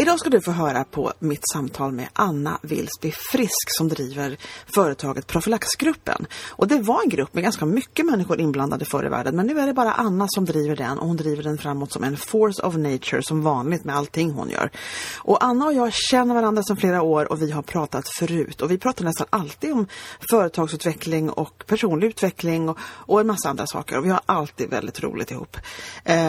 Idag ska du få höra på mitt samtal med Anna Wilsby Frisk som driver företaget Profylaxgruppen. Och det var en grupp med ganska mycket människor inblandade förr i världen men nu är det bara Anna som driver den och hon driver den framåt som en force of nature som vanligt med allting hon gör. Och Anna och jag känner varandra sedan flera år och vi har pratat förut och vi pratar nästan alltid om företagsutveckling och personlig utveckling och, och en massa andra saker och vi har alltid väldigt roligt ihop.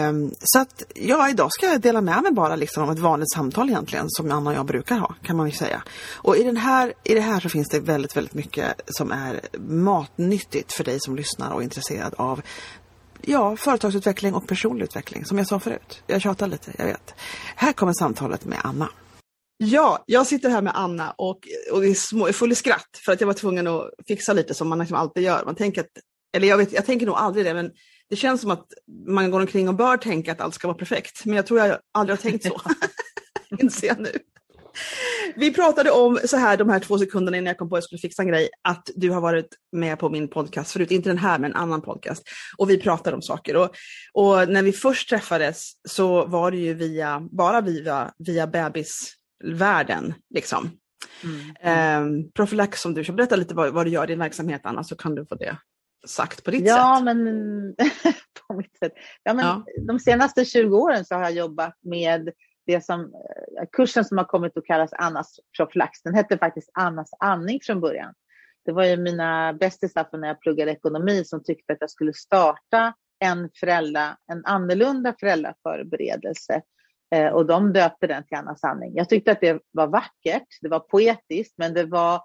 Um, så att ja, idag ska jag dela med mig bara liksom om ett vanligt samtal samtal egentligen som Anna och jag brukar ha kan man ju säga. Och i, den här, i det här så finns det väldigt, väldigt mycket som är matnyttigt för dig som lyssnar och är intresserad av ja, företagsutveckling och personlig utveckling som jag sa förut. Jag tjatar lite, jag vet. Här kommer samtalet med Anna. Ja, jag sitter här med Anna och, och är full i skratt för att jag var tvungen att fixa lite som man liksom alltid gör. Man tänker att, eller jag, vet, jag tänker nog aldrig det, men det känns som att man går omkring och bör tänka att allt ska vara perfekt. Men jag tror jag aldrig har tänkt så. inser jag nu. Vi pratade om så här de här två sekunderna innan jag kom på att jag skulle fixa en grej, att du har varit med på min podcast förut, inte den här men en annan podcast. Och vi pratade om saker. Och, och när vi först träffades så var det ju via, bara via, via bebisvärlden. Liksom. Mm. Eh, Profylax som du kör, berätta lite vad, vad du gör i din verksamhet Anna så kan du få det sagt på ditt ja, sätt. Men, på mitt sätt. Ja, men ja. De senaste 20 åren så har jag jobbat med det som, kursen som har kommit att kallas Annas profylax, den hette faktiskt Annas andning från början. Det var ju mina bästisar när jag pluggade ekonomi som tyckte att jag skulle starta en, föräldra, en annorlunda föräldraförberedelse eh, och de döpte den till Annas andning. Jag tyckte att det var vackert, det var poetiskt, men det var,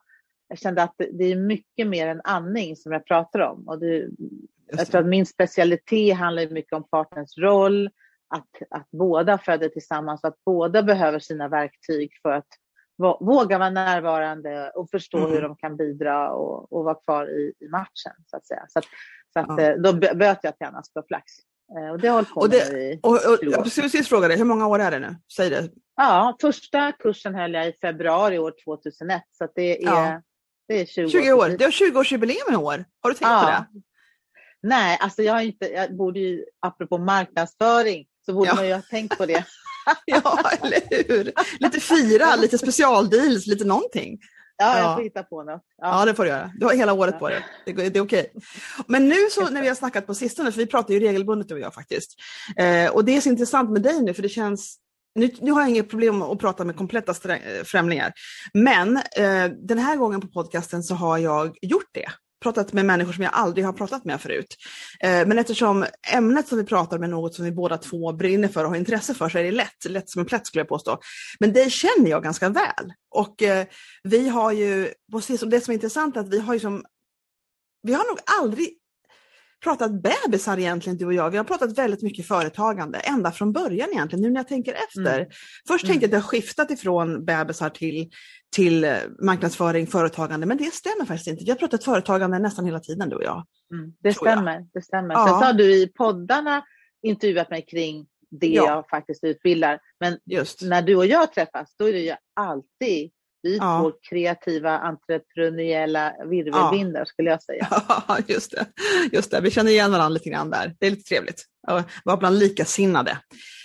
jag kände att det är mycket mer än andning som jag pratar om. Och det, jag tror att min specialitet handlar mycket om partners roll, att, att båda föder tillsammans och att båda behöver sina verktyg för att våga vara närvarande och förstå mm. hur de kan bidra och, och vara kvar i, i, matchen. Så att säga. Så, att, så att, ja. Eh, då böt jag till Annas Proflax. Eh, och det har hållit på och det, med i och, och, Jag precis fråga dig, hur många år är det nu? Säg det. Ja, första kursen höll jag i februari år 2001. Så det är, ja. det är 20, 20 år. Det är 20-årsjubileum i år. Har du tänkt ja. på det? Nej, alltså jag har inte, jag borde ju, apropå marknadsföring, så borde ja. man ju ha tänkt på det. ja, eller hur? Lite fira, lite specialdeals, lite någonting. Ja, jag får hitta på något. Ja. ja, det får du göra. Du har hela året på dig. Det, det, är okej. Men nu så när vi har snackat på sistone, för vi pratar ju regelbundet du och jag faktiskt. Eh, och det är så intressant med dig nu, för det känns nu, nu har jag inget problem att prata med kompletta främlingar. Men eh, den här gången på podcasten så har jag gjort det pratat med människor som jag aldrig har pratat med förut. Eh, men eftersom ämnet som vi pratar med är något som vi båda två brinner för och har intresse för så är det lätt, lätt som en plätt skulle jag påstå. Men det känner jag ganska väl. Och eh, vi har ju, precis som det som är intressant är att vi har ju som, vi har nog aldrig pratat bebisar egentligen du och jag. Vi har pratat väldigt mycket företagande ända från början egentligen, nu när jag tänker efter. Mm. Först tänkte jag att det har skiftat ifrån bebisar till, till eh, marknadsföring, företagande, men det stämmer faktiskt inte. Vi har pratat företagande nästan hela tiden du och jag. Mm. Det stämmer. Det stämmer. Ja. Sen har du i poddarna intervjuat mig kring det ja. jag faktiskt utbildar. Men Just. när du och jag träffas, då är det ju alltid vi ja. två kreativa entreprenöriella virvelvindar ja. skulle jag säga. Ja, just det. just det. Vi känner igen varandra lite grann där. Det är lite trevligt att vara bland likasinnade.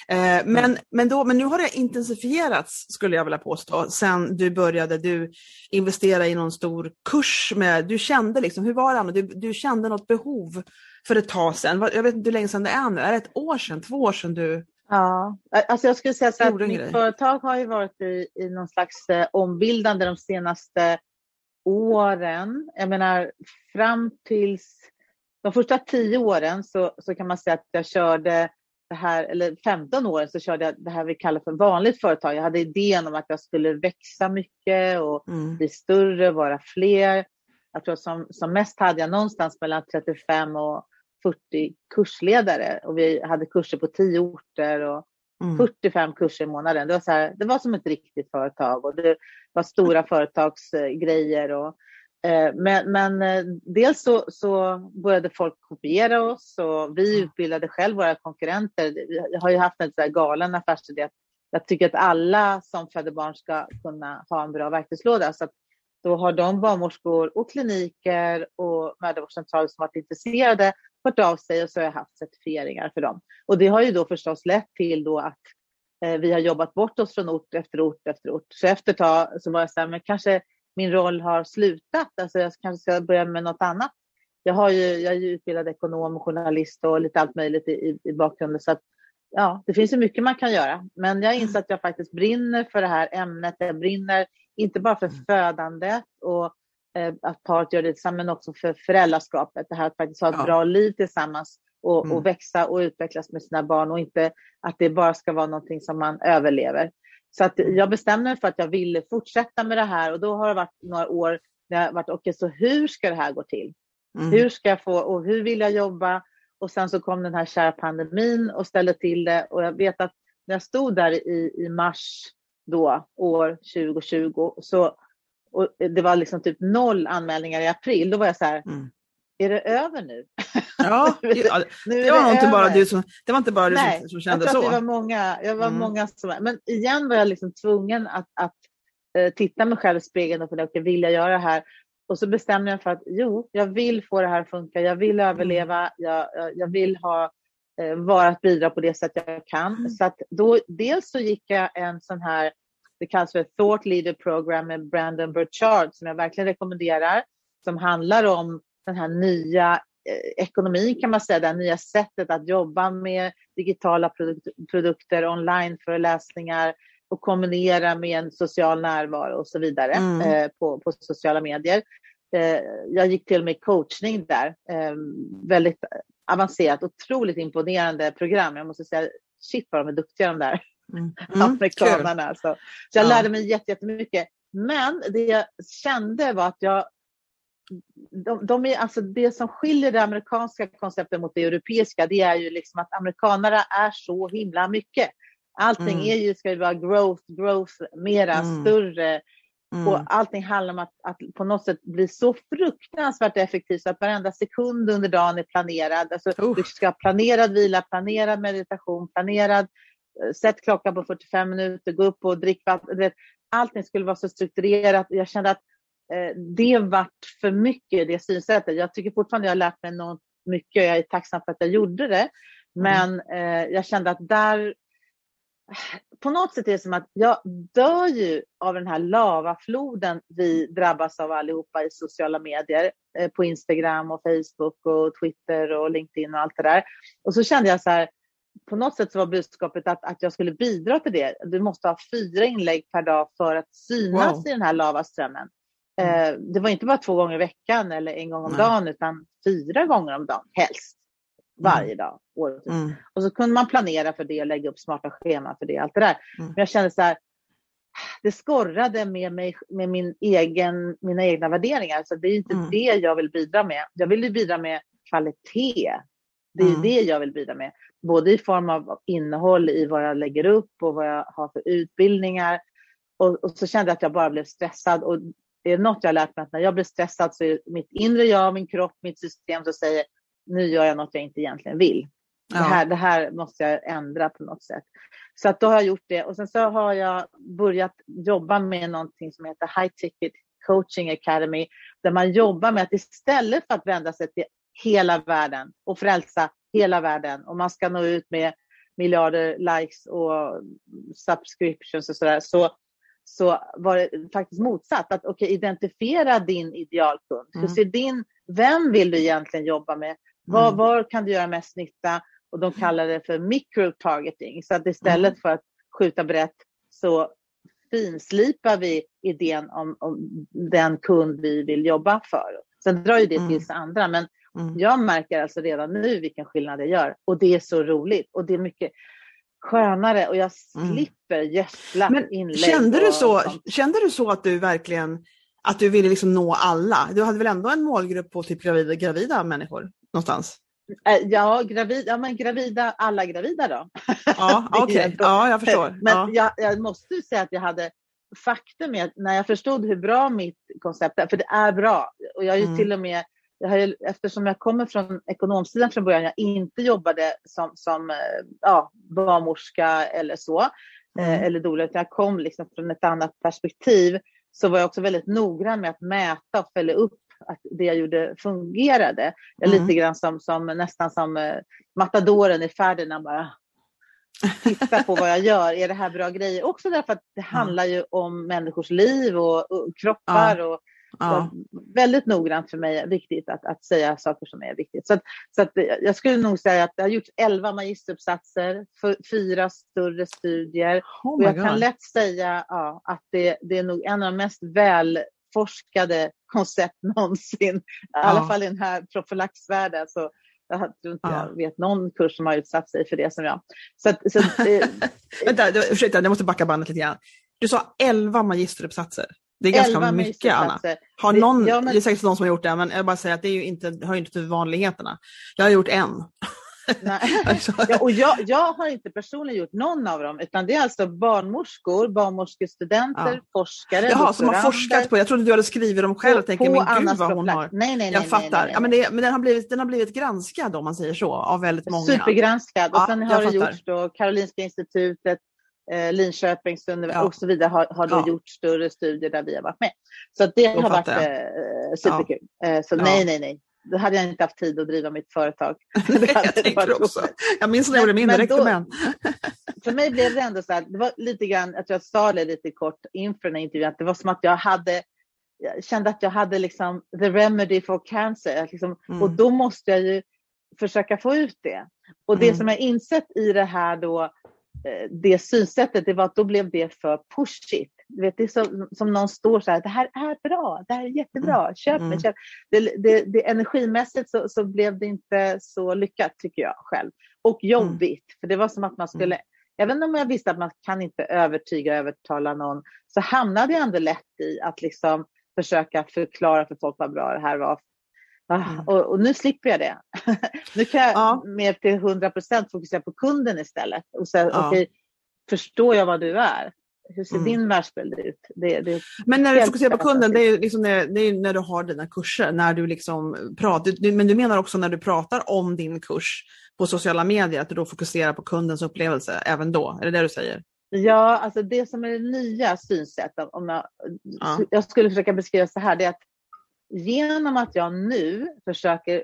Eh, men, mm. men, då, men nu har det intensifierats skulle jag vilja påstå sen du började. Du investerade i någon stor kurs. Med, du kände liksom, hur var det? Du, du kände något behov för ett tag sedan. Jag vet inte hur länge sedan det är nu. Är det ett år sedan, två år sedan du Ja, alltså jag skulle säga att mitt grej. företag har ju varit i, i någon slags eh, ombildande de senaste åren. Jag menar fram tills de första tio åren så, så kan man säga att jag körde det här, eller 15 åren så körde jag det här vi kallar för vanligt företag. Jag hade idén om att jag skulle växa mycket och mm. bli större, vara fler. jag tror som, som mest hade jag någonstans mellan 35 och 40 kursledare och vi hade kurser på 10 orter och mm. 45 kurser i månaden. Det var, så här, det var som ett riktigt företag och det var stora företagsgrejer. Och, eh, men, men eh, dels så, så började folk kopiera oss och vi utbildade själv våra konkurrenter. Jag har ju haft en så här galen affärsidé. Jag tycker att alla som föder barn ska kunna ha en bra verktygslåda. Så då har de barnmorskor och kliniker och mödravårdscentraler som varit intresserade hört av sig och så har jag haft certifieringar för dem. Och det har ju då förstås lett till då att eh, vi har jobbat bort oss från ort efter ort efter ort. Så efter ett tag så var jag så här, men kanske min roll har slutat, alltså jag kanske ska börja med något annat. Jag, har ju, jag är ju utbildad ekonom och journalist och lite allt möjligt i, i, i bakgrunden. Så att, ja, det finns ju mycket man kan göra. Men jag inser att jag faktiskt brinner för det här ämnet. Jag brinner inte bara för mm. födandet och att paret gör det tillsammans, men också för föräldraskapet. Det här att faktiskt ha ett ja. bra liv tillsammans och, mm. och, växa och utvecklas med sina barn och inte att det bara ska vara någonting som man överlever. Så att mm. jag bestämde mig för att jag ville fortsätta med det här och då har det varit några år när jag varit, okej, okay, så hur ska det här gå till? Mm. Hur ska jag få och hur vill jag jobba? Och sen så kom den här kära pandemin och ställde till det och jag vet att när jag stod där i, i mars då, år 2020, så och det var liksom typ noll anmälningar i april. Då var jag så här, mm. är det över nu? Ja, nu det, det, var det, inte bara du som, det var inte bara du Nej, som, som kände jag så. Det var många, jag var mm. många som, men igen var jag liksom tvungen att, att uh, titta mig själv i spegeln och fundera, okay, vill jag göra det här? Och så bestämde jag för att jo, jag vill få det här att funka. Jag vill mm. överleva. Jag, jag vill ha uh, vara att bidra på det sätt jag kan. Mm. Så att då, dels så gick jag en sån här det kallas för Thought Leader Program med Brandon Burchard som jag verkligen rekommenderar. Som handlar om den här nya eh, ekonomin kan man säga, det nya sättet att jobba med digitala produk produkter, online-föreläsningar och kombinera med en social närvaro och så vidare mm. eh, på, på sociala medier. Eh, jag gick till och med coachning där. Eh, väldigt avancerat, otroligt imponerande program. Jag måste säga, shit vad de är duktiga de där mm. amerikanarna. Alltså. Så jag ja. lärde mig jättemycket. Men det jag kände var att jag de, de, är, alltså det som skiljer det amerikanska konceptet mot det europeiska, det är ju liksom att amerikanare är så himla mycket. Allting mm. är ju, ska vara growth, growth, mera, mm. större. Mm. Och allting handlar om att, att, på något sätt bli så fruktansvärt effektivt så att varenda sekund under dagen är planerad. Alltså, du ska ha planerad vila, planerad meditation, planerad sätt klockan på 45 minuter, gå upp och drick vatten. Allting skulle vara så strukturerat. Jag kände att eh, det vart för mycket, det synsättet. Jag tycker fortfarande jag har lärt mig något mycket och jag är tacksam för att jag gjorde det. Mm. Men eh, jag kände att där på något sätt är det som att jag dör ju av den här lavafloden vi drabbas av allihopa i sociala medier. Eh, på Instagram och Facebook och Twitter och LinkedIn och allt det där. Och så kände jag så här, på något sätt så var budskapet att, att jag skulle bidra till det. Du måste ha fyra inlägg per dag för att synas wow. i den här lavaströmmen. Mm. Eh, det var inte bara två gånger i veckan eller en gång om Nej. dagen utan fyra gånger om dagen helst. Varje mm. dag. Året. Mm. Och så kunde man planera för det och lägga upp smarta scheman för det. Allt det där. Mm. Men jag kände så här, det skorrade med, mig, med min egen, mina egna värderingar. Så det är inte mm. det jag vill bidra med. Jag vill bidra med kvalitet. Det är mm. det jag vill bidra med både i form av innehåll i vad jag lägger upp och vad jag har för utbildningar. Och, och så kände jag att jag bara blev stressad. Och det är något jag har lärt mig att när jag blir stressad så är mitt inre jag, min kropp, mitt system som säger nu gör jag något jag inte egentligen vill. Ja. Det, här, det här måste jag ändra på något sätt. Så att då har jag gjort det. Och sen så har jag börjat jobba med någonting som heter High Ticket Coaching Academy. Där man jobbar med att istället för att vända sig till hela världen och frälsa hela världen och man ska nå ut med miljarder likes och subscriptions och sådär, så, så var det faktiskt motsatt. Att okay, identifiera din idealkund. Mm. Hur ser din, vem vill du egentligen jobba med? Var, mm. var kan du göra mest nytta? Och de kallar det för micro-targeting. Så att istället mm. för att skjuta brett så finslipar vi idén om, om, den kund vi vill jobba för. Sen drar ju det till sig andra, men Mm. Jag märker alltså redan nu vilken skillnad det gör och det är så roligt och det är mycket skönare och jag mm. slipper mm. gödsla Men inlägg. Kände du, så, kände du så att du verkligen Att du ville liksom nå alla. Du hade väl ändå en målgrupp på typ gravida, gravida människor någonstans? Eh, ja, gravid, ja, men gravida, alla gravida då. Ja, okej. Okay. Ja, jag förstår. Men ja. jag, jag måste säga att jag hade faktum är att när jag förstod hur bra mitt koncept är, för det är bra, och jag är ju mm. till och med jag har, eftersom jag kommer från ekonomsidan från början, jag inte jobbade som, som eh, ja, barnmorska eller så, eh, mm. eller doula, utan jag kom liksom från ett annat perspektiv, så var jag också väldigt noggrann med att mäta och följa upp att det jag gjorde fungerade. Mm. Lite grann som, som nästan som uh, matadoren i färden, bara titta på vad jag gör. Är det här bra grejer? Också därför att det handlar ju om människors liv och, och kroppar. Ja. Och, ja. väldigt noggrant för mig viktigt att, att säga saker som är viktigt. Så, att, så att jag skulle nog säga att det har gjorts 11 magisteruppsatser, fyra större studier. Oh och jag God. kan lätt säga ja, att det, det är nog en av de mest välforskade koncept någonsin. I ja. alla fall i den här profylaxvärlden. Så jag tror inte ja. jag vet någon kurs som har utsatt sig för det som jag. Så, att, så eh, Vänta, ursäkta, jag måste backa bandet lite grann. Du sa 11 magisteruppsatser. Det är ganska mycket Anna. Har någon, det, ja, men... det är säkert någon som har gjort det, men jag bara säger att det är ju inte, hör inte till vanligheterna. Jag har gjort en. Alltså. ja, och jag, jag, har inte personligen gjort någon av dem, utan det är alltså barnmorskor, barnmorskestudenter, ja. forskare, Jaha, som har forskat på Jag trodde du hade skrivit dem själv och tänkte, men gud vad hon har. Nej, nej, jag nej, fattar. Nej, nej, ja, men, det, men den, har blivit, den har blivit granskad om man säger så, av väldigt många. Supergranskad. Och sen har det gjorts då, Karolinska institutet, eh, Linköpings ja. och så vidare har, har då ja. gjort större studier där vi har varit med. Så det då har varit eh, superkul. Eh, så nej, nej, nej då hade jag inte haft tid att driva mitt företag. jag tänker också. Jag minns när jag gjorde min, det med För mig blev det ändå så här, det var lite grann, att jag sa det lite kort inför den här intervjun, att det var som att jag hade jag kände att jag hade liksom the remedy for cancer. Liksom, mm. Och då måste jag ju försöka få ut det. Och det mm. som jag insett i det här då, det synsättet, det var att då blev det för pushigt. Du vet, det är som, som någon står så här, det här är bra, det här är jättebra, mm. köp mig. Mm. Köp. Det, det, det, energimässigt så, så blev det inte så lyckat tycker jag själv. Och jobbigt, mm. för det var som att man skulle, även om jag visste att man kan inte övertyga, övertala någon, så hamnade jag ändå lätt i att liksom försöka förklara för folk vad bra det här var. Ah. Och, och, nu slipper jag det. nu kan jag ja. mer till 100 procent fokusera på kunden istället och säga, ja. okej, okay, förstår jag vad du är? Hur ser mm. din världsbild ut? Det, det men när du fokuserar på kunden, det är, liksom när, det är när du har dina kurser, när du liksom pratar, men du menar också när du pratar om din kurs på sociala medier, att du då fokuserar på kundens upplevelse även då? Är det det du säger? Ja, alltså det som är det nya synsättet, om jag, ja. jag skulle försöka beskriva så här, det är att genom att jag nu försöker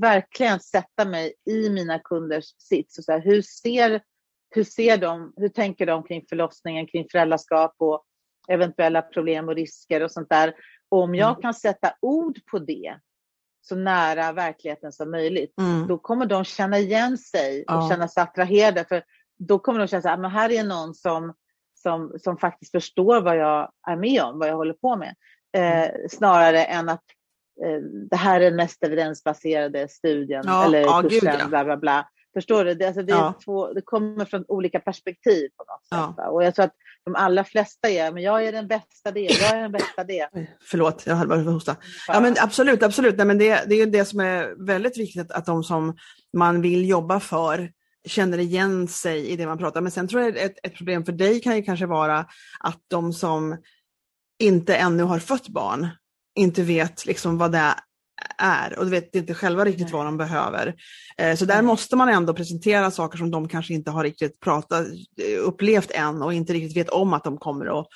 verkligen sätta mig i mina kunders sits, och så här, hur ser hur, ser de, hur tänker de kring förlossningen, kring föräldraskap och eventuella problem och risker och sånt där. Och om jag mm. kan sätta ord på det så nära verkligheten som möjligt, mm. då kommer de känna igen sig och ja. känna sig attraherade. För då kommer de känna att här är någon som, som, som faktiskt förstår vad jag är med om, vad jag håller på med. Eh, mm. snarare än att eh, det här är den mest evidensbaserade studien ja, eller ja, kursen, gud, ja. bla bla bla. Förstår du? Det, alltså det, ja. två, det kommer från olika perspektiv på något sätt. Och jag tror att de allra flesta är, men jag är den bästa det, jag är den bästa det. Förlåt, jag hade bara hosta. Ja men absolut, absolut. Nej, men det, det är det som är väldigt viktigt, att de som man vill jobba för känner igen sig i det man pratar. Men sen tror jag ett, ett problem för dig kan ju kanske vara att de som inte ännu har fött barn inte vet liksom vad det är och vet inte själva riktigt vad de behöver. Eh, så där måste man ändå presentera saker som de kanske inte har riktigt pratat, eh, upplevt än och inte riktigt vet om att de kommer att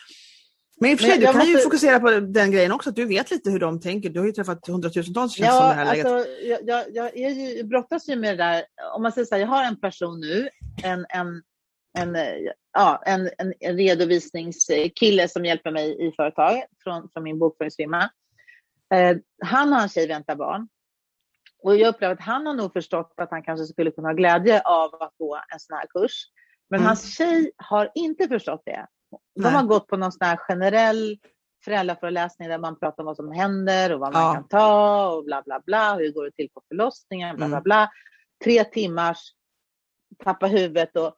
men i och för sig, du kan måste... ju fokusera på den grejen också, att du vet lite hur de tänker. Du har ju träffat hundratusentals känns ja, som det här alltså, läget. Jag, jag, jag är ju, brottas ju med det där, om man säger så här, jag har en person nu, en, en, en, ja, en, en redovisningskille som hjälper mig i företaget från, från min bokföringsfirma. Eh, han och hans tjej väntar barn. Och jag upplever att han har nog förstått att han kanske skulle kunna ha glädje av att gå en sån här kurs. Men mm. hans tjej har inte förstått det. De Nej. har gått på någon sån här generell föräldraföreläsning där man pratar om vad som händer och vad man ja. kan ta och bla bla bla. Hur går det till på förlossningen? Bla, bla, mm. bla. Tre timmars tappa huvudet och,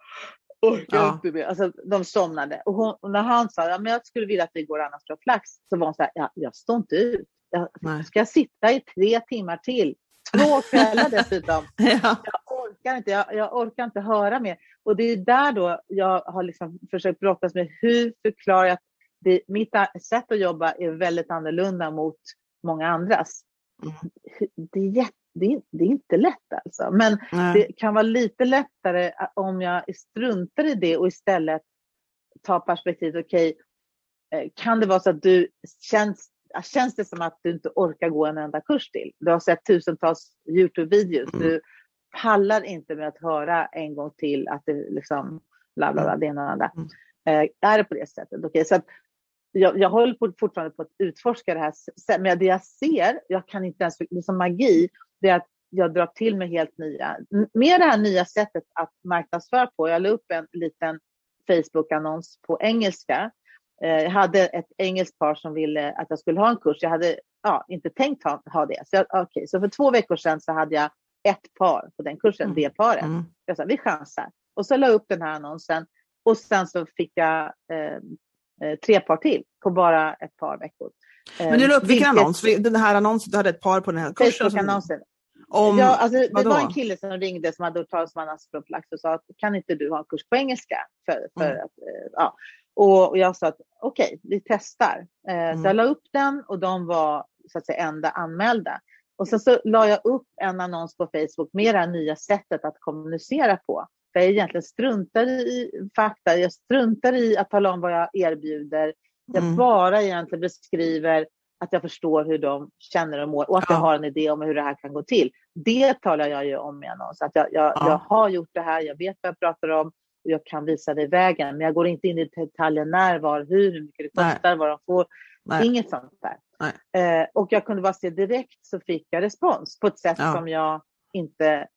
orkar ja. inte mer. Alltså, de somnade. Och, hon, och när han sa ja, men jag skulle vilja att vi går annars flax så var hon så här, ja, jag står inte ut. Jag, ska jag sitta i tre timmar till? Två kvällar dessutom. ja. Jag orkar inte, jag, jag, orkar inte höra mer. Och det är där då jag har liksom försökt brottas med hur förklarar jag att det, mitt sätt att jobba är väldigt annorlunda mot många andras. Mm. Det, är det, är, det är inte lätt alltså. Men Nej. det kan vara lite lättare om jag struntar i det och istället tar perspektivet, okej, okay, eh, kan det vara så att du känns känns det som att du inte orkar gå en enda kurs till? Du har sett tusentals Youtube-videos. Mm. Du pallar inte med att höra en gång till att det liksom bla bla bla, mm. det ena och andra. Mm. Eh, är det på det sättet? Okay, så jag, jag håller på, fortfarande på att utforska det här. Men det jag ser, jag kan inte ens, det är som magi, det är att jag drar till mig helt nya, med det här nya sättet att marknadsföra på. Jag la upp en liten Facebook-annons på engelska Eh, jag hade ett engelskt par som ville att jag skulle ha en kurs. Jag hade ja, inte tänkt ha, ha det. Så, jag, okay. så för två veckor sedan så hade jag ett par på den kursen, mm. det paret. Mm. Jag sa, vi chansar. Och så la jag upp den här annonsen och sen så fick jag eh, eh tre par till på bara ett par veckor. Men du la upp vilken Vilket... annons? Den här annonsen, du hade ett par på den här kursen? Facebook-annonsen. Om, ja, alltså, det vadå? var en kille som ringde som hade hört talas om anastroplax och sa kan inte du ha en kurs på engelska? För, för mm. att, eh, ja. Och jag sa att okej, okay, vi testar. Eh, mm. Så jag la upp den och de var så att säga enda anmälda. Och sen så la jag upp en annons på Facebook med det här nya sättet att kommunicera på. Där jag egentligen struntar i fakta, jag struntar i att tala om vad jag erbjuder. Jag mm. bara egentligen beskriver att jag förstår hur de känner och mår och att ja. jag har en idé om hur det här kan gå till. Det talar jag ju om i annons. Att jag, jag, ja. jag har gjort det här, jag vet vad jag pratar om och jag kan visa dig vägen. Men jag går inte in i detaljer när, var, hur, hur mycket det kostar, Nej. vad de får. Nej. Inget sånt där. Eh, och jag kunde bara se direkt så fick jag respons på ett sätt ja. som jag inte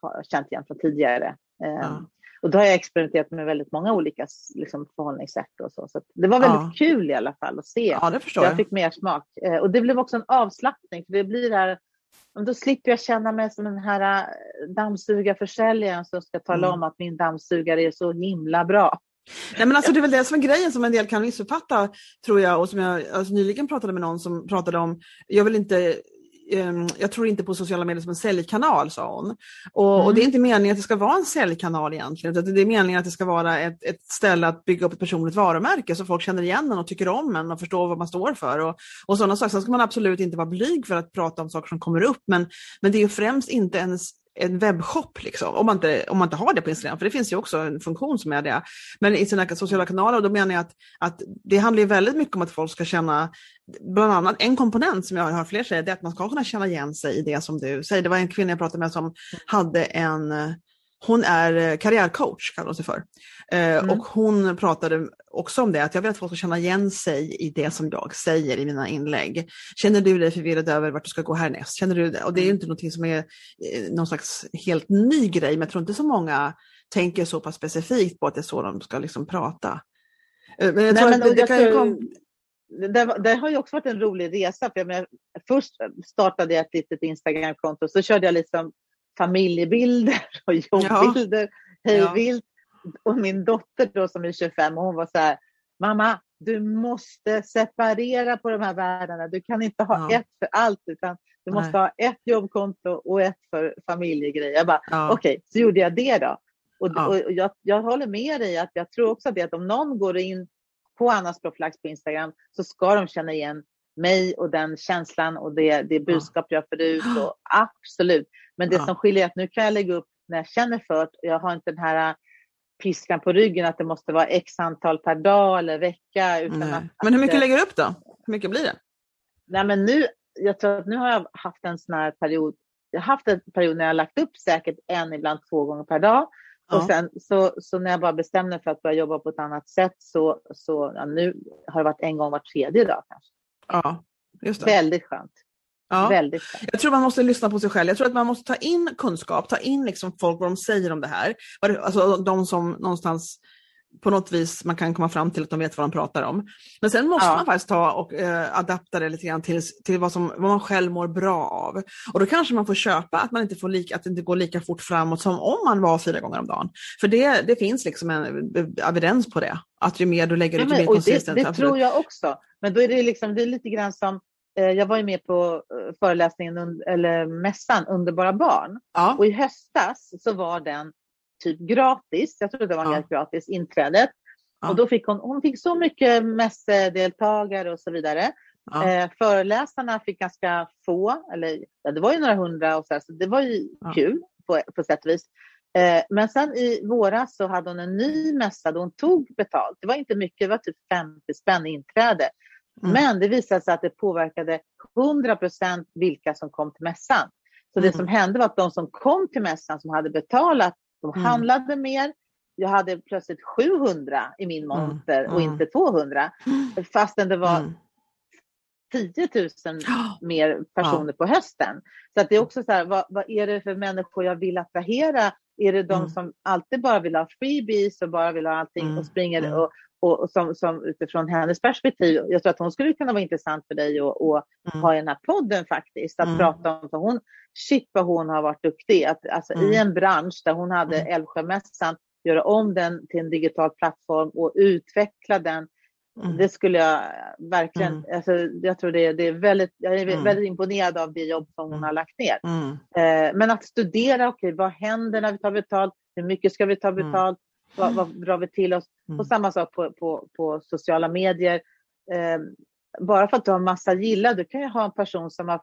har känt igen från tidigare. Eh. Och då har jag experimenterat med väldigt många olika liksom, förhållningssätt och så. så det var väldigt ja. kul i alla fall att se. Ja, det förstår jag. Jag fick mer smak. Eh, och det blev också en avslappning, för det blir det här då slipper jag känna mig som den här äh, dammsugarförsäljaren som ska tala mm. om att min dammsugare är så himla bra. Nej, men alltså, det är väl det som är grejen som en del kan missuppfatta, tror jag, och som jag alltså, nyligen pratade med någon som pratade om, jag vill inte jag tror inte på sociala medier som en säljkanal, sa hon. Och, mm. och, det är inte meningen att det ska vara en säljkanal egentligen, utan det är meningen att det ska vara ett, ett ställe att bygga upp ett personligt varumärke så folk känner igen en och tycker om en och förstår vad man står för. Och, och sådana saker. Sen ska man absolut inte vara blyg för att prata om saker som kommer upp, men, men det är främst inte ens en webbshop, liksom, om, man inte, om man inte har det på Instagram, för det finns ju också en funktion som är det. Men i sina sociala kanaler, då menar jag att, att det handlar väldigt mycket om att folk ska känna, bland annat en komponent som jag har fler säger, det är att man ska kunna känna igen sig i det som du säger. Det var en kvinna jag pratade med som hade en hon är eh, karriärcoach, kallar hon sig för. Eh, mm. Och hon pratade också om det, att jag vill att folk ska känna igen sig i det som jag säger i mina inlägg. Känner du dig förvirrad över vart du ska gå härnäst? Känner du det? Och det är mm. inte någonting som är eh, någon slags helt ny grej, men jag tror inte så många tänker så pass specifikt på att det är så de ska liksom prata. Men jag tror Nej, men, att det, kan ju kom... det, det, har ju också varit en rolig resa. För jag menar, först startade jag ett litet Instagramkonto, så körde jag liksom familjebilder och jobbbilder ja. hejvilt. Ja. Och min dotter då som är 25, hon var så här, mamma, du måste separera på de här världarna. Du kan inte ha ja. ett för allt, utan du måste Nej. ha ett jobbkonto och ett för familjegrejer. Jag bara, ja. okej, okay, så gjorde jag det då. Och, ja. och jag, jag håller med dig att jag tror också det att om någon går in på Annas Proflax på Instagram så ska de känna igen mig och den känslan och det, det budskap jag för ut. Och absolut. Men det ja. som skiljer är att nu kan jag lägga upp när jag känner för det. Jag har inte den här äh, piskan på ryggen att det måste vara x antal per dag eller vecka. Utan att, men hur mycket lägger du upp då? Hur mycket blir det? Nej, men nu, jag tror att nu har jag haft en sån här period. Jag har haft en period när jag har lagt upp säkert en, ibland två gånger per dag. Ja. Och sen så, så när jag bara bestämde mig för att börja jobba på ett annat sätt så, så ja, nu har det varit en gång var tredje dag kanske. Ja, just det. Väldigt skönt. Ja. Väldigt skönt. Jag tror man måste lyssna på sig själv. Jag tror att man måste ta in kunskap, ta in liksom folk vad de säger om det här. Alltså de som någonstans på något vis man kan komma fram till att de vet vad de pratar om. Men sen måste ja. man faktiskt ta och eh, adapta det lite grann till, till vad, som, vad man själv mår bra av. Och då kanske man får köpa att, man inte får lika, att det inte går lika fort framåt som om man var fyra gånger om dagen. För det, det finns liksom en evidens på det. Att ju mer du lägger ut, ju mer konsistent. Det, det tror jag också. Men då är det, liksom, det är lite grann som eh, jag var ju med på eh, föreläsningen, eller mässan Underbara barn. Ja. Och i höstas så var den typ gratis. Jag tror det var ja. helt gratis, inträdet. Ja. Och då fick hon, hon fick så mycket mässedeltagare och så vidare. Ja. Eh, föreläsarna fick ganska få, eller ja, det var ju några hundra och så, här, så det var ju kul på, på sätt och vis. Eh, men sen i våras så hade hon en ny mässa då hon tog betalt. Det var inte mycket, det var typ 50 spänn inträde. Mm. Men det visade sig att det påverkade 100 procent vilka som kom till mässan. Så mm. det som hände var att de som kom till mässan som hade betalat de mm. handlade mer. Jag hade plötsligt 700 i min mm. monter och inte 200. Fastän det var 10 000 mer personer på hösten. Så att det är också så här, vad, vad, är det för människor jag vill attrahera? Är det de mm. som alltid bara vill ha freebies och bara vill ha allting mm. och springer mm. och, och, som, som, utifrån hennes perspektiv. Jag tror att hon skulle kunna vara intressant för dig att mm. ha i den här podden faktiskt. Att mm. prata om, för hon, shit vad hon har varit duktig. Att, alltså, I mm. en bransch där hon hade mm. Älvsjömässan, göra om den till en digital plattform och utveckla den. Mm. Det skulle jag verkligen, mm. alltså, jag tror det, det är väldigt, jag är väldigt imponerad av det jobb som hon har lagt ner. Eh, men att studera, okej okay, vad händer när vi tar betalt? Hur mycket ska vi ta betalt? Vad, vad drar vi till oss? Mm. Och samma sak på, på, på sociala medier. Eh, bara för att du har massa gilla, du kan ju ha en person som har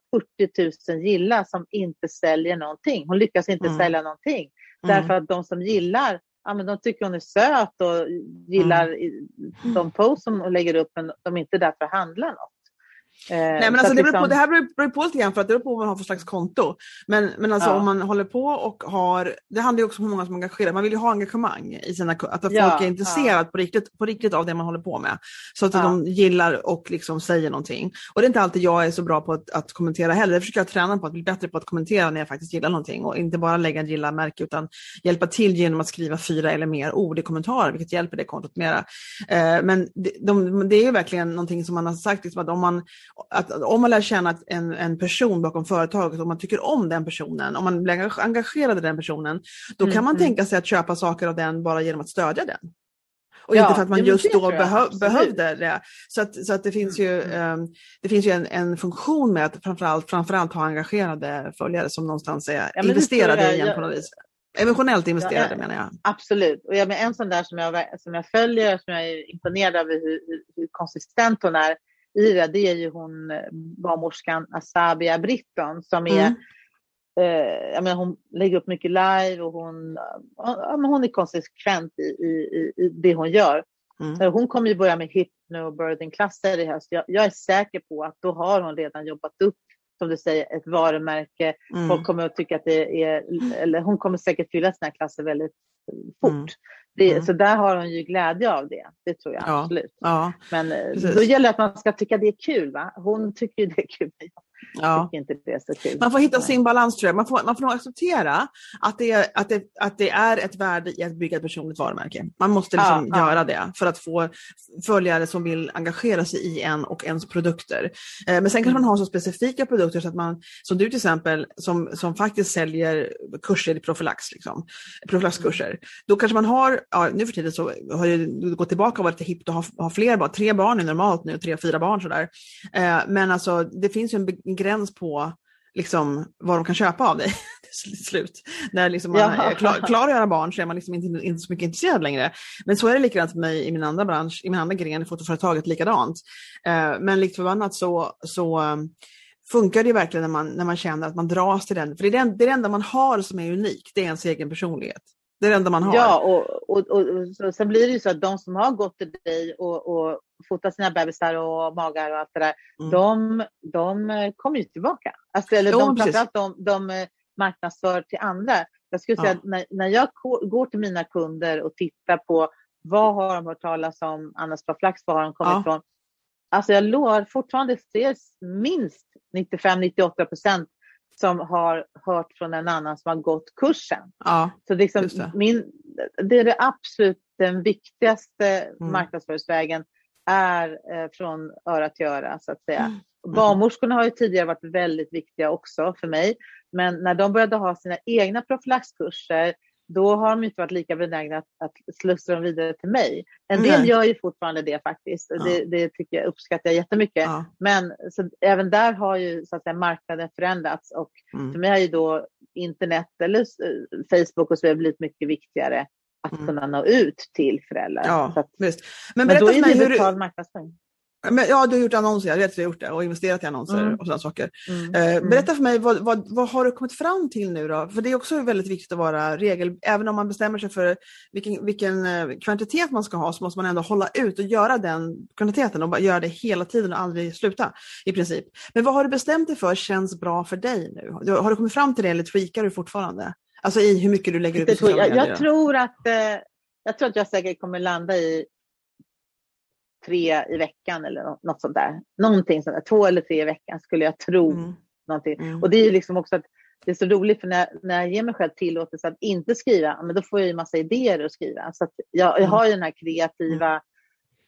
40 000 gilla som inte säljer någonting. Hon lyckas inte mm. sälja någonting. Mm. Därför att de som gillar, ja, men de tycker hon är söt och gillar mm. de posts som hon lägger upp men de är inte där för att handla något. Eh, Nej, men alltså, det, beror på, liksom- det här beror, på lite grann för att det beror på vad man har för slags konto. Men, men alltså ja. om man håller på och har, det handlar ju också om hur många som är engagerade, man vill ju ha engagemang i sina, att folk ja, är intresserade ja. på, riktigt, på riktigt av det man håller på med. Så att de gillar och liksom säger någonting. Och det är inte alltid jag är så bra på att, att kommentera heller, det försöker jag träna på, att bli bättre på att kommentera när jag faktiskt gillar någonting och inte bara lägga ett gilla-märke utan hjälpa till genom att skriva fyra eller mer ord i kommentarer, vilket hjälper det kontot mera. Eh, men det, de, det är ju verkligen någonting som man har sagt, liksom, att om man att om man lär känna en, en person bakom företaget, om man tycker om den personen, om man blir engagerad i den personen, då kan mm, man mm. tänka sig att köpa saker av den bara genom att stödja den. Och ja, inte för att man just då behö behövde det. Så, att, så att det finns ju, um, det finns ju en, en funktion med att framförallt, framförallt ha engagerade följare som någonstans är ja, investerade i en på något vis. Emotionellt investerade ja, menar jag. Absolut. Och jag, men en sån där som jag, som jag följer, som jag är imponerad av hur, hur, hur konsistent hon är, i det, det är ju hon eh, barnmorskan Asabia Britton som är mm. eh, jag menar, hon lägger upp mycket live och hon, ja, hon är konsekvent i, i, i det hon gör. Mm. Hon kommer ju börja med hypnobirthing-klasser i höst. Jag, jag, är säker på att då har hon redan jobbat upp, som du säger, ett varumärke. Mm. Folk kommer att tycka att det är, eller hon kommer säkert fylla sina klasser väldigt fort. Mm. Det, mm. Så där har hon ju glädje av det, det tror jag ja. absolut. Ja. Men eh, Precis. då gäller det att man ska tycka det är kul. Va? Hon tycker ju det är kul. Ja. Inte det så kul. Man får hitta sin balans tror jag. Man får, man får nog acceptera att det, är, att, det, att det är ett värde i att bygga ett personligt varumärke. Man måste liksom ja, göra det för att få följare som vill engagera sig i en och ens produkter. Eh, men sen kan mm. man ha så specifika produkter så att man, som du till exempel, som, som faktiskt säljer kurser i profylax, liksom, profylaxkurser. Mm. Då kanske man har, ja, nu för tiden så har det gått tillbaka och varit hippt att ha, ha fler barn. Tre barn är normalt nu, tre, fyra barn sådär. Eh, men alltså det finns ju en en gräns på liksom, vad de kan köpa av dig till slut. När liksom man är klar, klar att göra barn så är man liksom inte, inte så mycket intresserad längre. Men så är det likadant för mig i min andra bransch, i min andra gren i fotoföretaget likadant. Uh, men likt förbannat så, så um, funkar det verkligen när man, när man känner att man dras till den. För det är det, det, är det enda man har som är unikt, det är ens egen personlighet. Det är det enda man har. Ja, och, och, och, och sen blir det ju så att de som har gått till dig och, och fotat sina bebisar och magar och allt det där, mm. de, de kommer ju tillbaka. Alltså, eller jo, de, framförallt de, de marknadsför till andra. Jag skulle säga att när, när jag går till mina kunder och tittar på vad har de hört talas om, annars på flax, var har de kommit ja. Alltså jag lovar fortfarande, är minst 95-98 procent som har hört från en annan som har gått kursen. Ja, så liksom det. Min, det är det absolut den viktigaste mm. marknadsföringsvägen är eh, från öra till öra så att säga. Mm. mm. Barnmorskorna har ju tidigare varit väldigt viktiga också för mig. Men när de började ha sina egna profylaxkurser då har de inte varit lika benägna att, att slussa dem vidare till mig. En del gör ju fortfarande det faktiskt. Ja. Det, det, tycker jag uppskattar jag jättemycket. Ja. Men så, även där har ju så att säga, marknaden förändrats och mm. för mig har ju då internet eller Facebook och så blivit mycket viktigare att mm. kunna nå ut till föräldrar. Ja, att, Men, men då är det betald marknadsföring. Men, ja, du har gjort annonser, jag vet att du har gjort det och investerat i annonser mm. och sådana saker. Mm. Eh, mm. berätta för mig, vad, vad, vad, har du kommit fram till nu då? För det är också väldigt viktigt att vara regel, även om man bestämmer sig för vilken, vilken eh, kvantitet man ska ha så måste man ändå hålla ut och göra den kvantiteten och bara göra det hela tiden och aldrig sluta i princip. Men vad har du bestämt dig för känns bra för dig nu? Har du kommit fram till det eller tweakar du fortfarande? Alltså i hur mycket du lägger ut i sociala medier? Jag, jag tror att eh, jag tror att jag säkert kommer landa i tre i veckan eller något sånt där. Någonting sånt där, två eller tre i veckan skulle jag tro. Mm. Någonting. Mm. Och det är liksom också att det är så roligt för när, när jag ger mig själv tillåtelse att inte skriva, men då får jag ju massa idéer att skriva. Så att jag, jag har ju den här kreativa mm.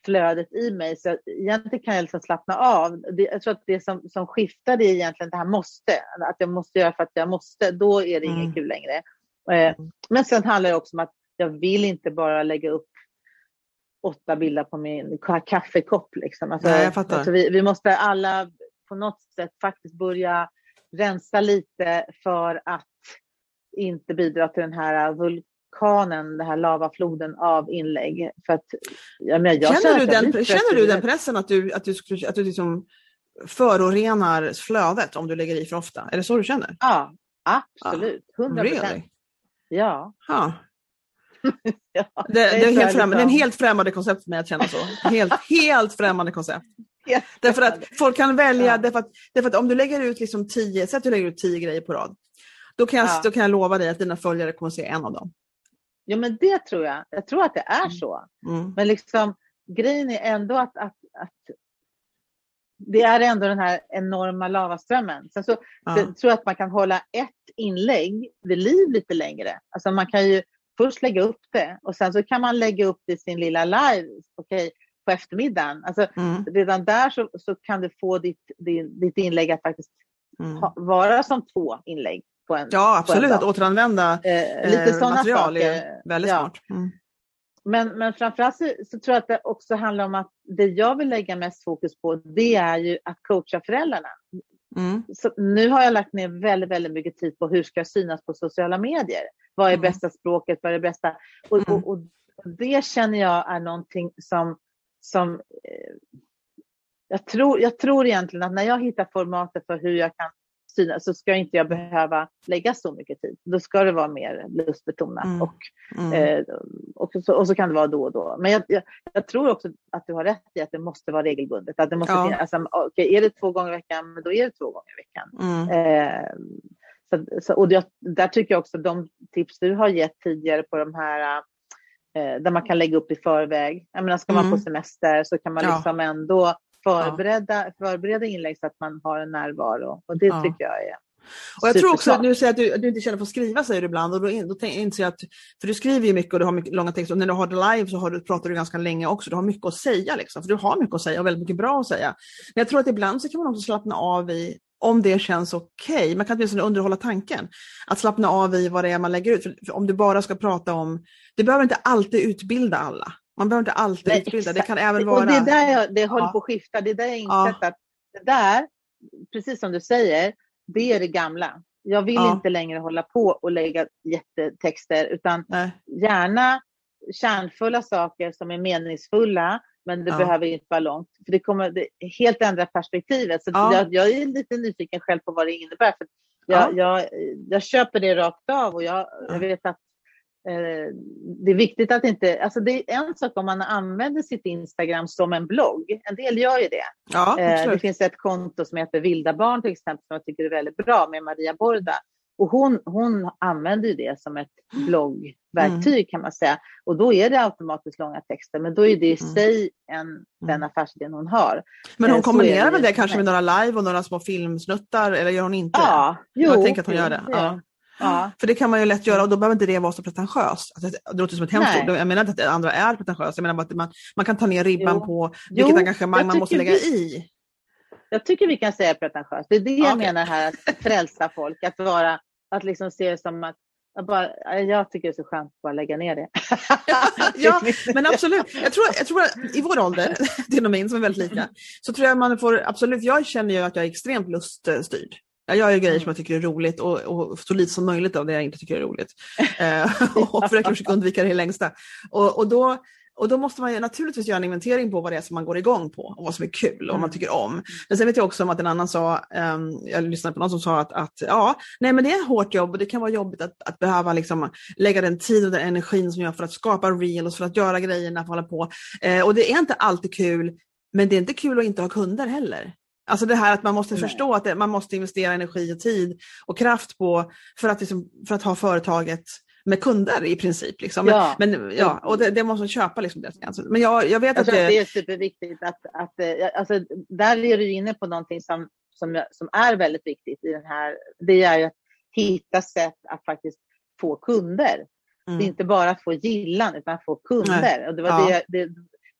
flödet i mig, så egentligen kan jag liksom slappna av. Det, jag tror att det som, som skiftar det är egentligen det här måste, att jag måste göra för att jag måste, då är det mm. inget kul längre. Eh, mm. men sen handlar det också om att jag vill inte bara lägga upp åtta bilder på min kaffekopp. Liksom. Alltså, Nej, jag fattar. Alltså vi, vi måste alla på något sätt faktiskt börja rensa lite för att inte bidra till den här vulkanen, den här lavafloden av inlägg. För att, jag menar, jag känner du, den, känner du den pressen att du, att du, att du liksom förorenar flödet om du lägger i för ofta? Är det så du känner? Ja, absolut. 100 procent. Really? Ja. Huh. ja, det, det, är helt främmande, det är en helt främmande koncept för mig att känna så. Helt, helt främmande koncept. Helt därför att folk kan välja, ja. därför, att, därför att om du lägger ut liksom tio, säg att du lägger ut tio grejer på rad. Då kan, jag, ja. då kan jag lova dig att dina följare kommer att se en av dem. Ja men det tror jag. Jag tror att det är mm. så. Mm. Men liksom grejen är ändå att, att, att det är ändå den här enorma lavaströmmen. Sen så ja. tror jag att man kan hålla ett inlägg vid liv lite längre. Alltså man kan ju först lägga upp det och sen så kan man lägga upp det i sin lilla live okay, på eftermiddagen. Alltså, mm. Redan där så, så kan du få ditt, ditt, ditt inlägg att faktiskt mm. ha, vara som två inlägg. På en, ja, absolut. Att återanvända eh, lite eh, material saker. är väldigt ja. smart. Mm. Men, men framförallt så, så, tror jag att det också handlar om att det jag vill lägga mest fokus på det är ju att coacha föräldrarna. Mm. Så nu har jag lagt ner väldigt, väldigt mycket tid på hur ska jag synas på sociala medier. Vad är mm. bästa språket? Vad är det bästa? Och, mm. och, och, det känner jag är någonting som, som eh, jag, tror, jag tror egentligen att när jag hittar formatet för hur jag kan synas så ska inte jag behöva lägga så mycket tid. Då ska det vara mer lustbetonat mm. och, mm. eh, och, så, och så kan det vara då och då. Men jag, jag, jag, tror också att du har rätt i att det måste vara regelbundet. Att det måste ja. finnas, alltså, okay, är det två gånger i veckan, då är det två gånger i veckan. Mm. Eh, så, så, och det, där tycker jag också de tips du har gett tidigare på de här eh, där man kan lägga upp i förväg. Jag menar, ska man på mm. semester så kan man ja. liksom ändå förbereda, ja. förbereda inlägg så att man har en närvaro. Och det ja. tycker jag är och jag tror också att du säger att du, att du inte känner för att skriva säger du ibland och då, då inser jag att, för du skriver ju mycket och du har mycket långa texter och när du har det live så har du, pratar du ganska länge också, du har mycket att säga liksom, för du har mycket att säga och väldigt mycket bra att säga. Men jag tror att ibland så kan man också slappna av i om det känns okej. Okay. Man kan åtminstone underhålla tanken. Att slappna av i vad det är man lägger ut. För om du bara ska prata om, du behöver inte alltid utbilda alla. Man behöver inte alltid Nej, utbilda. Exakt. Det kan även vara... Och det är där jag, det ja. håller på att skifta. Det är där jag insett ja. att det där, precis som du säger, det är det gamla. Jag vill ja. inte längre hålla på och lägga jättetexter utan Nej. gärna kärnfulla saker som är meningsfulla men det ja. behöver inte vara långt. För Det kommer det helt ändra perspektivet. Så ja. jag, jag, är lite nyfiken själv på vad det innebär. För jag, jag, jag köper det rakt av och jag, vet att det är viktigt att inte... Alltså det är en sak om man använder sitt Instagram som en blogg. En del gör ju det. Ja, eh, det finns ett konto som heter Vilda barn till exempel som jag tycker är väldigt bra med Maria Borda Och hon, hon använder ju det som ett bloggverktyg mm. kan man säga. Och då är det automatiskt långa texter, men då är det i mm. sig en, den mm. affärsidén hon har. Men hon eh, kombinerar väl det, det kanske med några live och några små filmsnuttar, eller gör hon inte? Ja, jo, jag tänker att hon gör det. Ja. Ja. För det kan man ju lätt göra och då behöver inte det vara så pretentiöst. Alltså, det låter som ett hemskt ord. Jag menar inte att andra är pretentiösa, jag menar bara att man, man kan ta ner ribban jo. på vilket jo, engagemang man måste lägga vi, i. Jag tycker vi kan säga pretentiöst. Det är det jag menar här, att frälsa folk. Att, vara, att liksom se det som att jag, bara, jag tycker det är så skönt att bara lägga ner det. ja, men absolut. Jag tror, jag tror att i vår ålder, din och min som är väldigt lika, så tror jag man får absolut, jag känner ju att jag är extremt luststyrd. Jag gör ju grejer som jag tycker är roligt och, och, så lite som möjligt av det jag inte tycker är roligt. Eh, och försöker försöka undvika det längsta. Och, och, då, och då måste man naturligtvis göra en inventering på vad det är som man går igång på och vad som är kul och vad man mm. tycker om. Men sen vet jag också om att en annan sa, um, jag lyssnade på någon som sa att, att ja, nej men det är hårt jobb och det kan vara jobbigt att, att behöva liksom lägga den tid och den energin som jag för att skapa reels, för att göra grejerna, för att hålla på. Uh, och det är inte alltid kul, men det är inte kul att inte ha kunder heller. Alltså det här att man måste Nej. förstå att det, man måste investera energi och tid och kraft på för att, liksom, för att ha företaget med kunder i princip. Liksom. Ja. Men, ja, och det, det måste man köpa. Liksom, det. Men jag, jag vet jag att, det... det är superviktigt. Att, att, eh, alltså, där är du inne på någonting som, som, som är väldigt viktigt i den här. Det är att hitta sätt att faktiskt få kunder. Mm. Det är mm. inte bara att få gillan utan att få kunder. Nej. Och det var ja. det, det,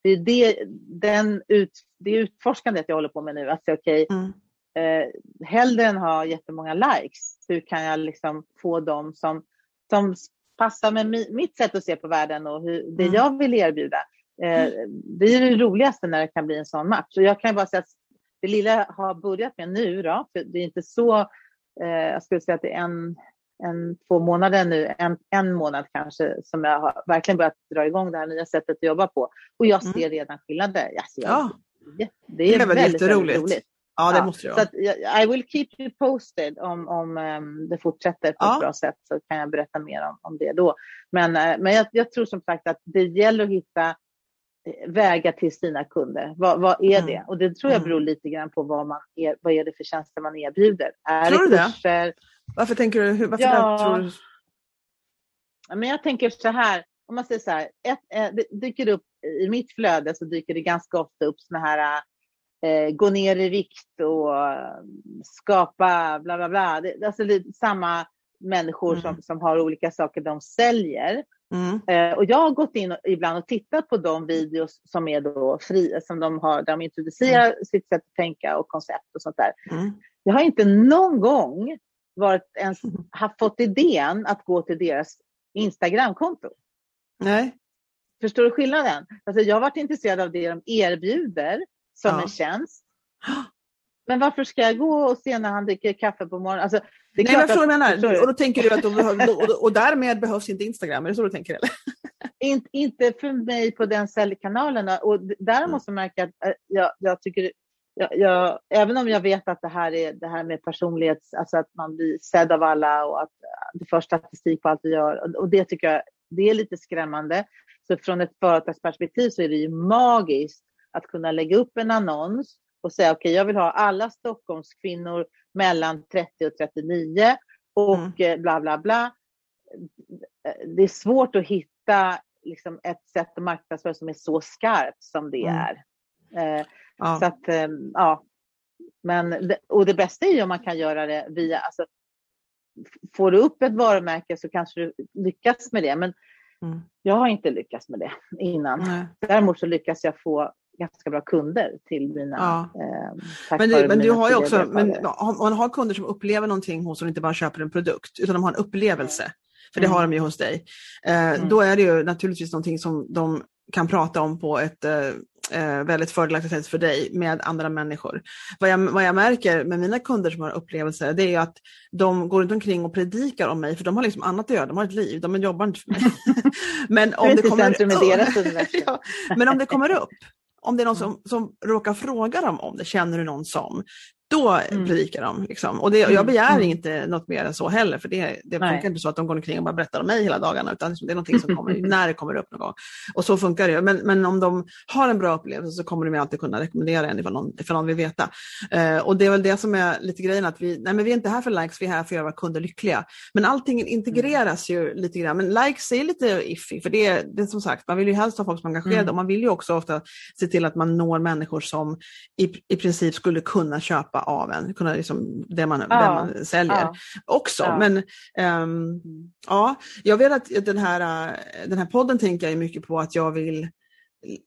det är det, den ut, det utforskandet jag håller på med nu. Att säga okej, okay, mm. eh, hellre än ha jättemånga likes, hur kan jag liksom få dem som, som passar med mi, mitt sätt att se på världen och hur, det mm. jag vill erbjuda. Eh, det är det roligaste när det kan bli en sån match. Och jag kan bara säga att det lilla jag har börjat med nu, då, för det är inte så, eh, jag skulle säga att det är en en, två månader nu, en, en månad kanske, som jag har verkligen börjat dra igång det här nya sättet att jobba på. Och jag mm. ser mm. redan skillnader. Alltså, ja. Det, det är, det väldigt, väldigt roligt. Ja, det ja, måste det vara. I will keep you posted om, om um, det fortsätter på ja. ett bra sätt så kan jag berätta mer om, om det då. Men, uh, men jag, jag, tror som sagt att det gäller att hitta eh, vägar till sina kunder. Vad, vad är mm. det? Och det tror jag mm. beror lite grann på vad, man är, vad är det för tjänster man erbjuder. Är tror det kurser? Det? Varför tänker du? Varför ja, tror du? Men jag tänker så här, om man säger så här, ett, eh, det dyker upp i mitt flöde så dyker det ganska ofta upp såna här eh, gå ner i vikt och eh, skapa bla bla bla. Det, alltså det är samma människor mm. som, som har olika saker de säljer. Mm. Eh, och jag har gått in och, ibland och tittat på de videos som är då fria, som de har, där de introducerar mm. sitt sätt att tänka och koncept och sånt där. Mm. Jag har inte någon gång varit ens, har fått idén att gå till deras Instagramkonto. Nej. Förstår du skillnaden? Alltså jag har varit intresserad av det de erbjuder som ja. en tjänst. Men varför ska jag gå och se när han dricker kaffe på morgonen? Alltså, det Nej, jag menar. Och då tänker du att de behöver, och, därmed behövs inte Instagram, är det så du tänker? Eller? In, inte för mig på den säljkanalen. Och där mm. måste jag märka att äh, jag, jag tycker jag, jag, även om jag vet att det här är det här med personlighets, alltså att man blir sedd av alla och att det förs statistik på allt vi gör. Och, det tycker jag det är lite skrämmande. Så från ett företagsperspektiv så är det ju magiskt att kunna lägga upp en annons och säga okej, okay, jag vill ha alla Stockholmskvinnor mellan 30 och 39 och mm. Eh, bla bla bla. Det är svårt att hitta liksom, ett sätt att marknadsföra som är så skarpt som det mm. är. Eh, Ja. Så att, ehm, ja. Men, och det bästa är ju om man kan göra det via, alltså, får du upp ett varumärke så kanske du lyckas med det. Men mm. jag har inte lyckats med det innan. Nej. Däremot så lyckas jag få ganska bra kunder till mina... Ja. Eh, men du, men du har ju också, men, man har kunder som upplever någonting hos och inte bara köper en produkt, utan de har en upplevelse. För det mm. har de ju hos dig. Eh, mm. Då är det ju naturligtvis någonting som de kan prata om på ett eh, eh, väldigt fördelaktigt för dig med andra människor. Vad jag, vad jag märker med mina kunder som har upplevelser det är att de går runt omkring och predikar om mig för de har liksom annat att göra, de har ett liv, de jobbar inte för mig. men, om det kommer, ja, men om det kommer upp, om det är någon som, som råkar fråga dem om det, känner du någon som, då mm. predikar de. Liksom. Och det, jag mm. begär mm. inte något mer än så heller, för det, det funkar inte så att de går omkring och bara berättar om mig hela dagarna, utan det är någonting som kommer när det kommer upp någon gång. Och så funkar det. Men, men om de har en bra upplevelse så kommer de alltid kunna rekommendera en ifall någon, ifall någon vill veta. Uh, och det är väl det som är lite grejen, att vi, nej, men vi är inte här för likes, vi är här för att göra våra kunder lyckliga. Men allting integreras ju lite grann. Men likes är lite iffy, för det är, det är som sagt, man vill ju helst ha folk som är engagerade mm. och man vill ju också ofta se till att man når människor som i, i princip skulle kunna köpa av en, kunna liksom, det, man, ja. det man säljer ja. också. Ja. Men um, ja, jag vet att den här, den här podden tänker jag mycket på att jag vill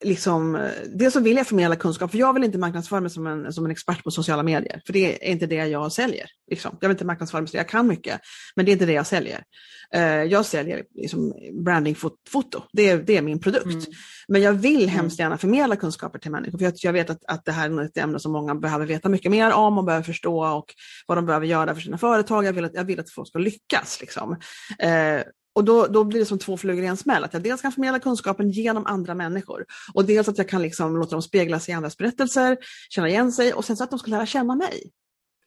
liksom, dels så vill jag förmedla kunskap, för jag vill inte marknadsföra mig som en, som en expert på sociala medier, för det är inte det jag säljer. Liksom. Jag vill inte marknadsföra mig så jag kan mycket, men det är inte det jag säljer. Uh, jag säljer liksom brandingfoto, det är, det är min produkt. Mm. Men jag vill mm. hemskt gärna förmedla kunskaper till människor, för jag, jag vet att, att det här är ett ämne som många behöver veta mycket mer om och behöver förstå och vad de behöver göra för sina företag. Jag vill att, jag vill att folk ska lyckas. Liksom. Uh, och då, då blir det som två flugor i en smäll, att jag dels kan förmedla kunskapen genom andra människor och dels att jag kan liksom låta dem spegla sig i andras berättelser, känna igen sig och sen så att de ska lära känna mig.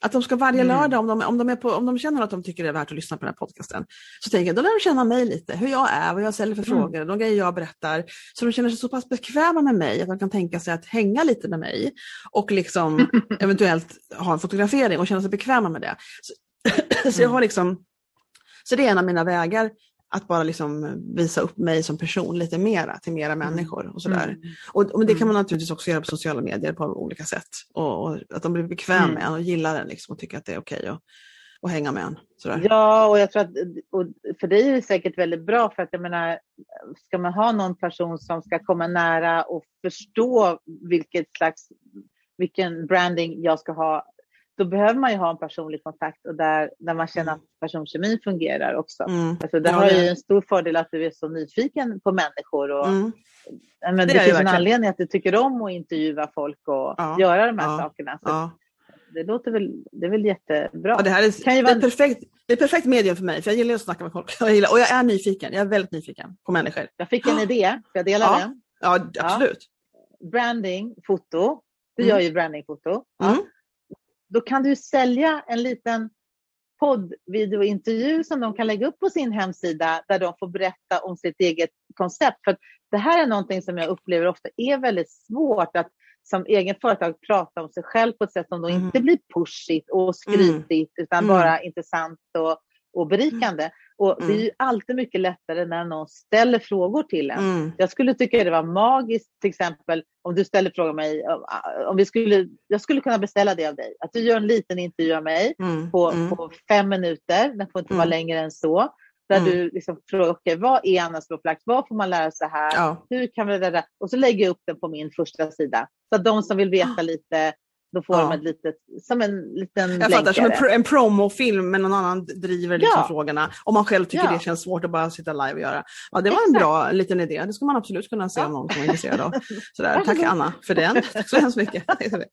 Att de ska varje mm. lördag, om de, om, de på, om de känner att de tycker det är värt att lyssna på den här podcasten, så tänker jag då lär de känna mig lite, hur jag är, vad jag ställer för mm. frågor, de grejer jag berättar. Så de känner sig så pass bekväma med mig att de kan tänka sig att hänga lite med mig och liksom eventuellt ha en fotografering och känna sig bekväma med det. Så, så jag har liksom, så det är en av mina vägar att bara liksom visa upp mig som person lite mera till mera mm. människor och sådär. Mm. Och, och, det kan man mm. naturligtvis också göra på sociala medier på olika sätt. Och, och att de blir bekväma mm. med en och gillar den liksom och tycker att det är okej okay att, att hänga med en. Sådär. Ja, och jag tror att för dig är det säkert väldigt bra för att jag menar, ska man ha någon person som ska komma nära och förstå vilket slags vilken branding jag ska ha då behöver man ju ha en personlig kontakt och där, där man känner att personkemin fungerar också. Mm. Alltså, det ja, har ju en stor fördel att du är så nyfiken på människor. Och, mm. men det, det finns en anledning att du tycker om att intervjua folk och ja. göra de här ja. sakerna. Så det låter väl, det är väl jättebra. Ja, det här är, kan ju vara... det är perfekt, det är perfekt medium för mig, för jag gillar att snacka med folk. Jag gillar, och jag är nyfiken, jag är väldigt nyfiken på människor. Jag fick en idé, ska jag dela den? Ja, absolut. Branding, foto. Du mm. gör ju brandingfoto. Mm då kan du sälja en liten poddvideointervju som de kan lägga upp på sin hemsida där de får berätta om sitt eget koncept. För det här är någonting som jag upplever ofta är väldigt svårt att som egen företag prata om sig själv på ett sätt som då mm. inte blir pushigt och skrytigt mm. utan mm. bara intressant och, och berikande. Och mm. Det är ju alltid mycket lättare när någon ställer frågor till en. Mm. Jag skulle tycka det var magiskt till exempel om du ställer frågor mig, om vi skulle, jag skulle kunna beställa det av dig. Att du gör en liten intervju av mig mm. På, mm. på fem minuter, den får inte vara mm. längre än så. Där mm. du liksom frågar, okay, vad är Annas profylax? Vad får man lära sig här? Ja. Hur kan vi det Och så lägger jag upp den på min första sida. Så att de som vill veta lite då får ja. de ett litet, som en liten Jag fattar, som en, pr en promofilm men någon annan driver liksom ja. frågorna. Om man själv tycker ja. det känns svårt att bara sitta live och göra. Ja, det var en bra liten idé. Det ska man absolut kunna se om någon som är intresserad av. Sådär. Tack Anna för den. Tack så hemskt mycket.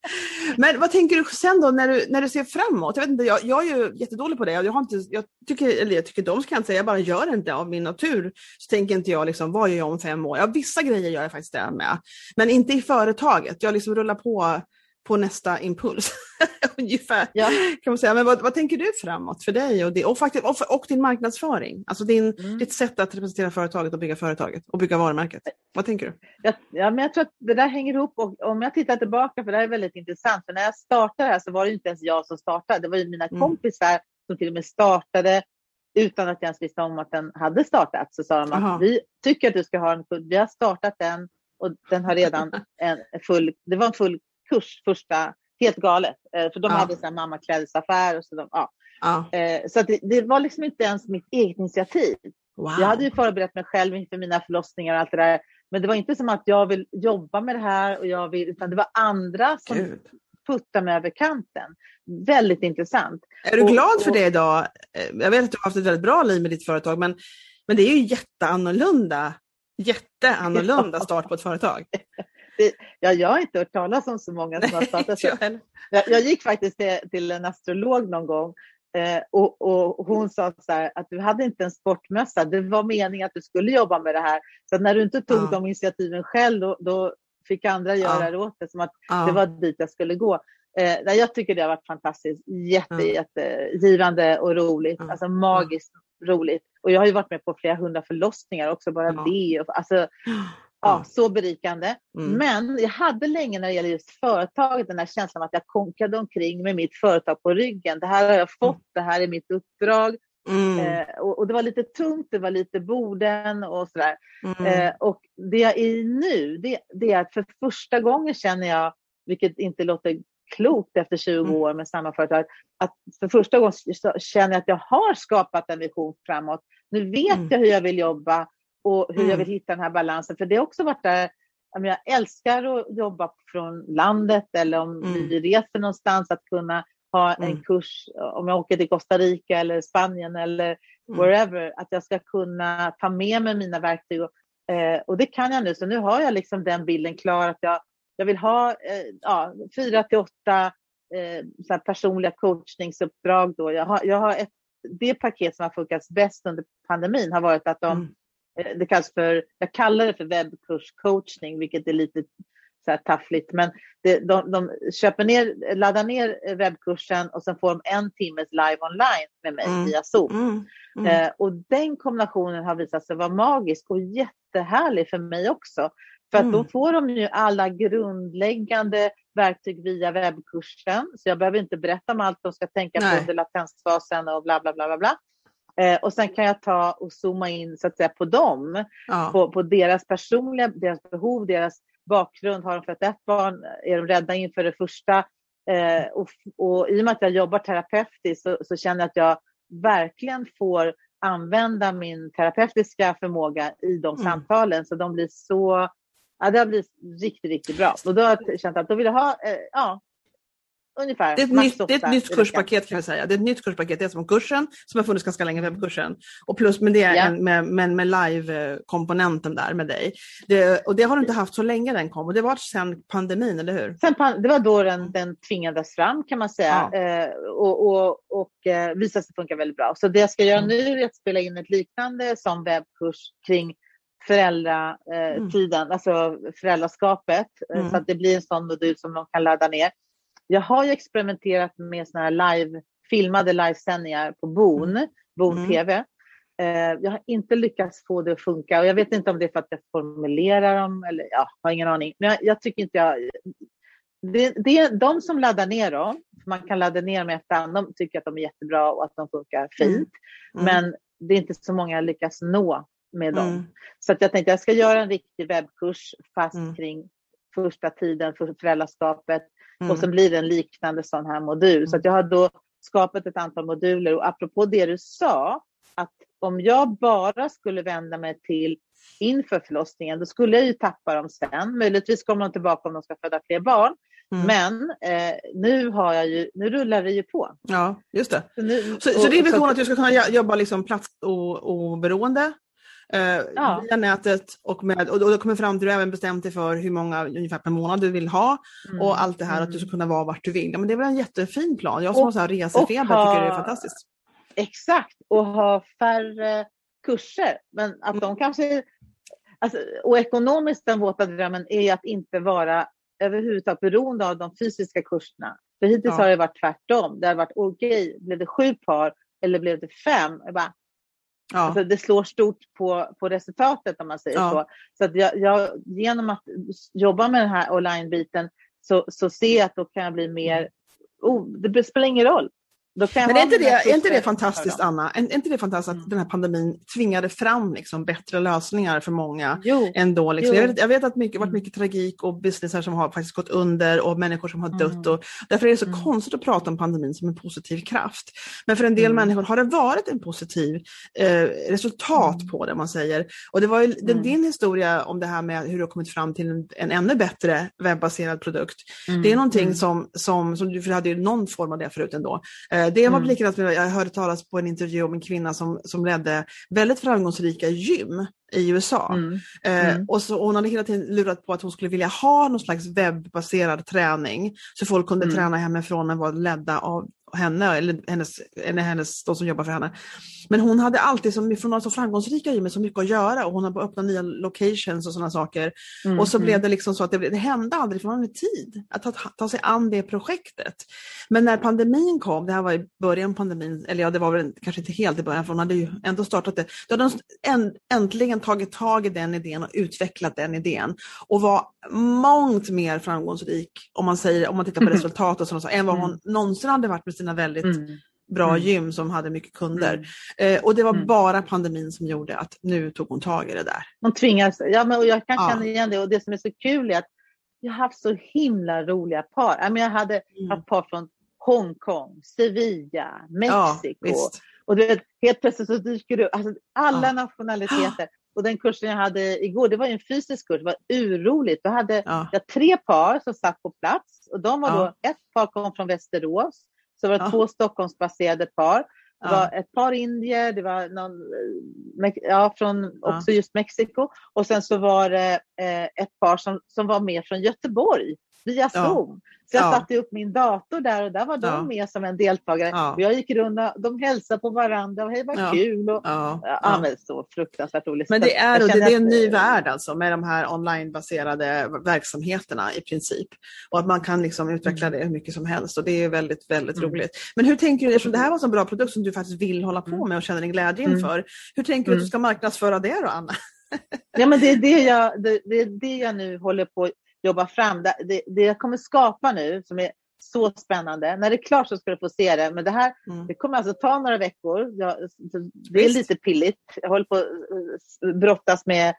men vad tänker du sen då när du, när du ser framåt? Jag, vet inte, jag, jag är ju jättedålig på det. Jag, har inte, jag tycker, eller jag tycker de ska inte säga, jag bara gör inte av min natur. Så tänker inte jag liksom, vad gör jag om fem år? Ja, vissa grejer gör jag faktiskt det med. Men inte i företaget. Jag liksom rullar på på nästa impuls. Ungefär. Ja. Kan man säga. Men vad, vad, tänker du framåt för dig och, det, och, faktiskt, och, och, din marknadsföring? Alltså din, mm. ditt sätt att representera företaget och bygga företaget och bygga varumärket. Vad tänker du? Ja, ja, men jag tror att det där hänger ihop och om jag tittar tillbaka, för det här är väldigt intressant, för när jag startade här så var det inte ens jag som startade, det var ju mina mm. kompisar som till och med startade utan att jag ens visste om att den hade startat. Så sa de att Aha. vi tycker att du ska ha en kund, vi har startat den och den har redan en full, det var en full kurs första, helt galet. Eh, för de ja. hade en mammaklädesaffär. Och så de, ja. ja. Eh, så det, det, var liksom inte ens mitt eget initiativ. Wow. Jag hade ju förberett mig själv inför mina förlossningar och allt det där. Men det var inte som att jag vill jobba med det här, och jag vill, utan det var andra som Gud. puttade mig över kanten. Väldigt intressant. Är du och, glad för och, det idag? Eh, jag vet att du har haft ett väldigt bra liv med ditt företag, men, men det är ju jätteannorlunda jätteannorlunda start på ett företag. Det, ja, jag har inte hört talas om så många som har startat. jag, jag gick faktiskt till, till en astrolog någon gång eh, och, och, hon sa så här, att du hade inte en sportmössa. Det var meningen att du skulle jobba med det här. Så när du inte tog ja. de initiativen själv, då, då fick andra göra ja. det åt dig, som att ja. det var dit jag skulle gå. Eh, jag tycker det har varit fantastiskt. Jätte, mm. jättegivande och roligt. Mm. Alltså magiskt roligt. Och jag har ju varit med på flera hundra förlossningar också, bara ja. det. Och, alltså, ja, så berikande. Mm. Men jag hade länge när det gäller just företaget den här känslan av att jag konkade omkring med mitt företag på ryggen. Det här har jag fått, mm. det här är mitt uppdrag. Mm. Eh, och, och, det var lite tungt, det var lite borden och sådär. Mm. Eh, och det jag är i nu, det, det, är att för första gången känner jag, vilket inte låter klokt efter 20 mm. år med samma företag, att för första gången känner jag att jag har skapat en vision framåt. Nu vet mm. jag hur jag vill jobba och hur jag mm. vill hitta den här balansen. För det har också varit där, jag älskar att jobba från landet eller om mm. vi reser någonstans, att kunna ha en mm. kurs, om jag åker till Costa Rica eller Spanien eller mm. wherever, att jag ska kunna ta med mig mina verktyg. Och, eh, och det kan jag nu, så nu har jag liksom den bilden klar att jag, jag vill ha eh, ja, fyra till åtta eh, personliga coachningsuppdrag. Då. Jag har, jag har ett, det paket som har funkat bäst under pandemin har varit att de, mm. Det kallas för, jag kallar det för webbkurscoachning, vilket är lite så här taffligt. Men det, de, de köper ner, laddar ner webbkursen och sen får de en timmes live online med mig mm. via Zoom. Mm. Mm. Eh, och den kombinationen har visat sig vara magisk och jättehärlig för mig också. För att då mm. får de ju alla grundläggande verktyg via webbkursen. Så jag behöver inte berätta om allt de ska tänka Nej. på under latensfasen och bla bla bla bla. bla. Eh, och sen kan jag ta och zooma in så att säga på dem, ja. på, på deras personliga, deras behov, deras bakgrund. Har de fött ett barn? Är de rädda inför det första? Eh, och, och i och med att jag jobbar terapeutiskt så, så känner jag att jag verkligen får använda min terapeutiska förmåga i de mm. samtalen. Så de blir så Ja, det har blivit riktigt, riktigt bra. Och då har jag känt att då vill jag ha, eh, ja, ungefär. Det är ett, nytt, det är ett nytt kurspaket kan jag säga. Det är ett nytt kurspaket. Det är som kursen som har funnits ganska länge, webbkursen. Och plus med det, ja. en, med, med, med live-komponenten där med dig. Det, och det har du inte haft så länge den kom. Och det var sedan pandemin, eller hur? Sen, det var då den, den tvingades fram kan man säga. Ja. Eh, och och, och eh, visade sig funka väldigt bra. Så det jag ska göra mm. nu är att spela in ett liknande som webbkurs kring föräldratiden, eh, mm. alltså föräldraskapet. Eh, mm. Så att det blir en sån modul som de kan ladda ner. Jag har ju experimenterat med såna här live, filmade livesändningar på Boon, mm. Boon mm. TV. Eh, jag har inte lyckats få det att funka och jag vet inte om det är för att jag formulerar dem eller ja, har ingen aning. Men jag, jag tycker inte jag... Det, det är de som laddar ner dem, man kan ladda ner dem efterhand, de tycker att de är jättebra och att de funkar fint. Mm. Mm. Men det är inte så många jag lyckas nå med dem. Mm. Så att jag tänkte jag ska göra en riktig webbkurs fast mm. kring första tiden för föräldraskapet mm. och sen blir det en liknande sån här modul. Så att jag har då skapat ett antal moduler och apropå det du sa, att om jag bara skulle vända mig till inför förlossningen, då skulle jag ju tappa dem sen. Möjligtvis kommer de tillbaka om de ska föda fler barn. Mm. Men eh, nu, har jag ju, nu rullar det ju på. Ja, just det. Så, nu, så, och, så din vision att du ska kunna jobba liksom platsoberoende eh, ja. via nätet och, med, och då kommer fram till du även bestämt dig för hur många ungefär per månad du vill ha mm. och allt det här att du ska kunna vara vart du vill. Ja, men det är väl en jättefin plan. Jag som och, har resefeber ha, tycker det är fantastiskt. Exakt, och ha färre kurser. Men att mm. de kanske... Alltså, och ekonomiskt den våta drömmen är att inte vara överhuvudtaget beroende av de fysiska kurserna. För hittills ja. har det varit tvärtom. Det har varit okej, okay, blev det sju par eller blev det fem? Jag bara, Ja. Alltså det slår stort på, på resultatet om man säger ja. så. Så att jag, jag, genom att jobba med den här online-biten så, så ser jag att då kan jag bli mer, oh, det spelar ingen roll. Men är inte, det, är inte det fantastiskt, Anna? Är, inte det fantastiskt mm. att den här pandemin tvingade fram liksom bättre lösningar för många? Jo. Ändå, liksom. jag, vet, jag vet att det har varit mm. mycket tragik och businessar som har faktiskt gått under och människor som har dött. Mm. Och, därför är det så mm. konstigt att prata om pandemin som en positiv kraft. Men för en del mm. människor har det varit en positiv eh, resultat mm. på det, man säger. Och det var ju den, din historia om det här med hur du har kommit fram till en, en ännu bättre webbaserad produkt. Det är någonting som, som, som du, för du hade ju någon form av det förut ändå. Eh, det var mm. likadant jag hörde talas på en intervju om en kvinna som, som ledde väldigt framgångsrika gym i USA. Mm. Eh, mm. och så, hon hade hela tiden lurat på att hon skulle vilja ha någon slags webbaserad träning så folk kunde mm. träna hemifrån och vara ledda av, henne eller hennes, eller hennes, de som jobbar för henne. Men hon hade alltid, som, från några så framgångsrika gymmet, så mycket att göra och hon har öppnat nya locations och sådana saker. Mm, och så mm. blev det liksom så att det, det hände aldrig för man hade tid att ta, ta sig an det projektet. Men när pandemin kom, det här var i början av pandemin, eller ja det var väl kanske inte helt i början för hon hade ju ändå startat det. Då hade hon äntligen tagit tag i den idén och utvecklat den idén och var mångt mer framgångsrik om man, säger, om man tittar på resultat och sådant, så, än vad hon mm. någonsin hade varit med sina väldigt mm. bra mm. gym som hade mycket kunder. Mm. Eh, och det var mm. bara pandemin som gjorde att nu tog hon tag i det där. Hon tvingas, ja men och jag kan ja. känna igen det och det som är så kul är att jag har haft så himla roliga par. Jag hade mm. haft par från Hongkong, Sevilla, Mexiko. Ja, och du vet, helt plötsligt så dyker du alltså alla ja. nationaliteter. Och den kursen jag hade igår, det var en fysisk kurs, det var urroligt. Då hade ja. jag tre par som satt på plats och de var ja. då, ett par kom från Västerås, så var det ja. två Stockholmsbaserade par. Det var ett par indier, det var någon, eh, ja, från också just Mexiko och sen så var det eh, ett par som, som var med från Göteborg via Zoom. Så jag ja. satte upp min dator där och där var de med som en deltagare. Och jag gick runt och de hälsade på varandra och hej vad kul. Och, ja. Ja. men så fruktansvärt roligt. Men det är, det, det är en ny värld alltså med de här onlinebaserade verksamheterna i princip. Och att man kan liksom utveckla mm. det hur mycket som helst och det är väldigt, väldigt mm. roligt. Men hur tänker du, eftersom det här var en så bra produkt som du faktiskt vill hålla på mm. med och känner en glädje mm. inför. Hur tänker du att du mm. ska marknadsföra det då Anna? ja men det är det jag, det, det, är det jag nu håller på jobba fram. Det, det, det jag kommer skapa nu som är så spännande. När det är klart så ska du få se det. Men det här mm. det kommer alltså ta några veckor. Jag, det är lite pilligt. Jag håller på att brottas med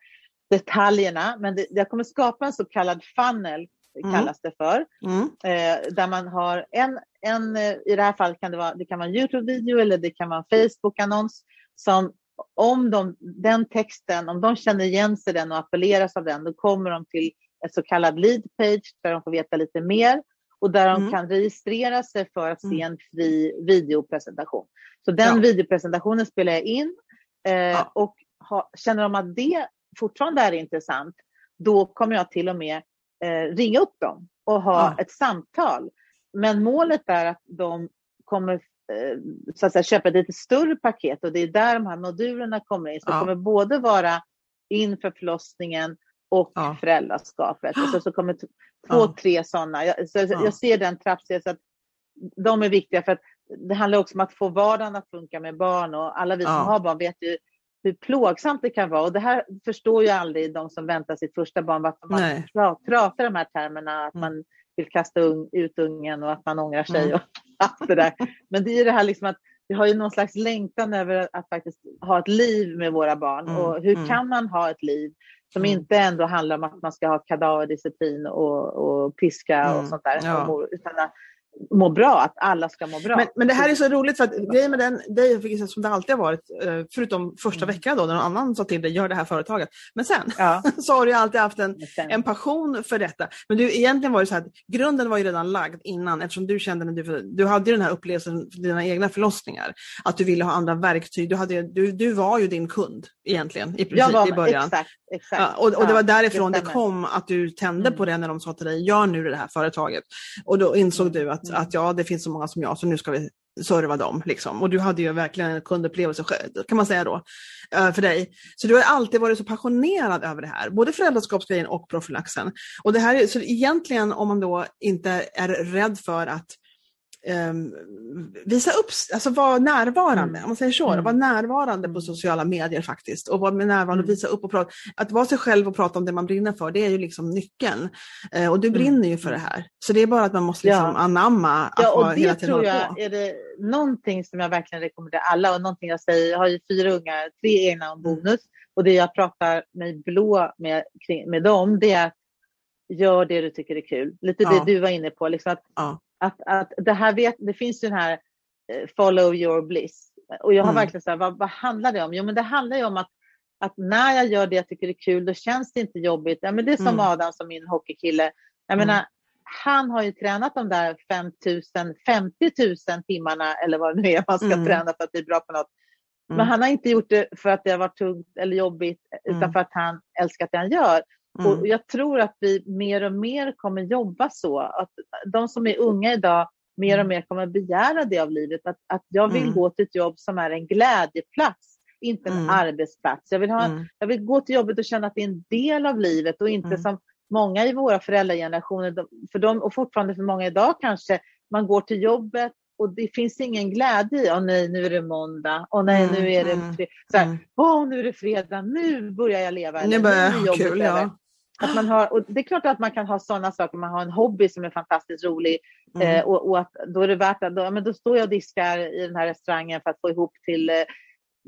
detaljerna. Men det, jag kommer skapa en så kallad funnel, mm. kallas det för. Mm. Eh, där man har en, en, eh, i det här fallet kan det vara, det kan vara en Youtube-video eller det kan vara en Facebook-annons som om de, den texten, om de känner igen sig den och appelleras av den, då kommer de till så kallad lead page där de får veta lite mer och där de mm. kan registrera sig för att se mm. en fri videopresentation. Så den ja. videopresentationen spelar jag in eh, ja. och ha, känner de att det fortfarande är intressant, då kommer jag till och med eh, ringa upp dem och ha ja. ett samtal. Men målet är att de kommer eh, så att säga, köpa ett lite större paket och det är där de här modulerna kommer in. Så det kommer både vara inför förlossningen och ja. föräldraskapet. Och så, så kommer två, ja. tre sådana. Jag, så, ja. jag ser den trappstegen så att de är viktiga för att det handlar också om att få vardagen att funka med barn och alla vi som har barn vet ju hur plågsamt det kan vara. Och det här förstår ju aldrig de som väntar sitt första barn, varför man pratar de här termerna, att mm. man vill kasta un, ut ungen och att man ångrar sig mm. och allt det där. Men det är det här liksom att vi har ju någon slags längtan över att faktiskt ha ett liv med våra barn. Mm. Och hur mm. kan man ha ett liv som mm. inte ändå handlar om att man ska ha kadaverdisciplin och, och piska mm. och sånt där. Ja. Utan må bra, att alla ska må bra. Men, men det här är så roligt för att grejen med den, dig som det alltid har varit, eh, förutom första mm. veckan då när någon annan sa till dig, gör det här företaget. Men sen ja. så har du alltid haft en, en passion för detta. Men du, egentligen var det så här, grunden var ju redan lagd innan eftersom du kände när du, du hade den här upplevelsen för dina egna förlossningar, att du ville ha andra verktyg. Du, hade, du, du var ju din kund egentligen i princip var, i början. Exakt, exakt. Ja, och, och det var därifrån det, det kom att du tände mm. på det när de sa till dig, gör nu det här företaget. Och då insåg du att att ja, det finns så många som jag, så nu ska vi serva dem. Liksom. Och du hade ju verkligen en kundupplevelse kan man säga då, eh, för dig. Så du har alltid varit så passionerad över det här, både föräldraskapsgrejen och profylaxen. Och det här är, så egentligen om man då inte är rädd för att um, visa upp, alltså vara närvarande, mm. om man säger så, mm. vara närvarande på sociala medier faktiskt och vara närvarande och mm. visa upp och prata. Att vara sig själv och prata om det man brinner för, det är ju liksom nyckeln. Uh, och du mm. brinner ju för det här. Så det är bara att man måste liksom ja. anamma att ja, och hela tiden tror jag på. är det någonting som jag verkligen rekommenderar alla och någonting jag säger, jag har ju fyra ungar, tre egna och bonus och det jag pratar mig blå med, med dem, det är att gör det du tycker är kul. Lite ja. det du var inne på, liksom att ja att, att det här vet, det finns ju den här eh, follow your bliss. Och jag har mm. verkligen så här, vad, vad handlar det om? Jo, men det handlar ju om att, att när jag gör det jag tycker är kul, då känns det inte jobbigt. Ja, men det är som mm. Adam, som min hockeykille. Jag mm. menar, han har ju tränat de där 5 000, 50 000 timmarna eller vad det nu är man ska mm. träna för att bli bra på något. Men mm. han har inte gjort det för att det har varit tungt eller jobbigt, utan mm. för att han älskar det han gör. Mm. Och jag tror att vi mer och mer kommer jobba så. Att de som är unga idag mer och mm. mer kommer begära det av livet. Att, att jag vill mm. gå till ett jobb som är en glädjeplats, inte en mm. arbetsplats. Jag vill, ha, mm. jag vill gå till jobbet och känna att det är en del av livet och inte mm. som många i våra föräldragenerationer, för dem, och fortfarande för många idag kanske, man går till jobbet och det finns ingen glädje i, åh nej nu är det måndag, åh nej nu är det så här, åh nu är det fredag, nu börjar jag leva. Nu börjar jag ha kul, ja. Att man har, och det är klart att man kan ha sådana saker, man har en hobby som är fantastiskt rolig mm. eh, och, och, att då är det värt att, då, men då står jag och diskar i den här restaurangen för att få ihop till eh,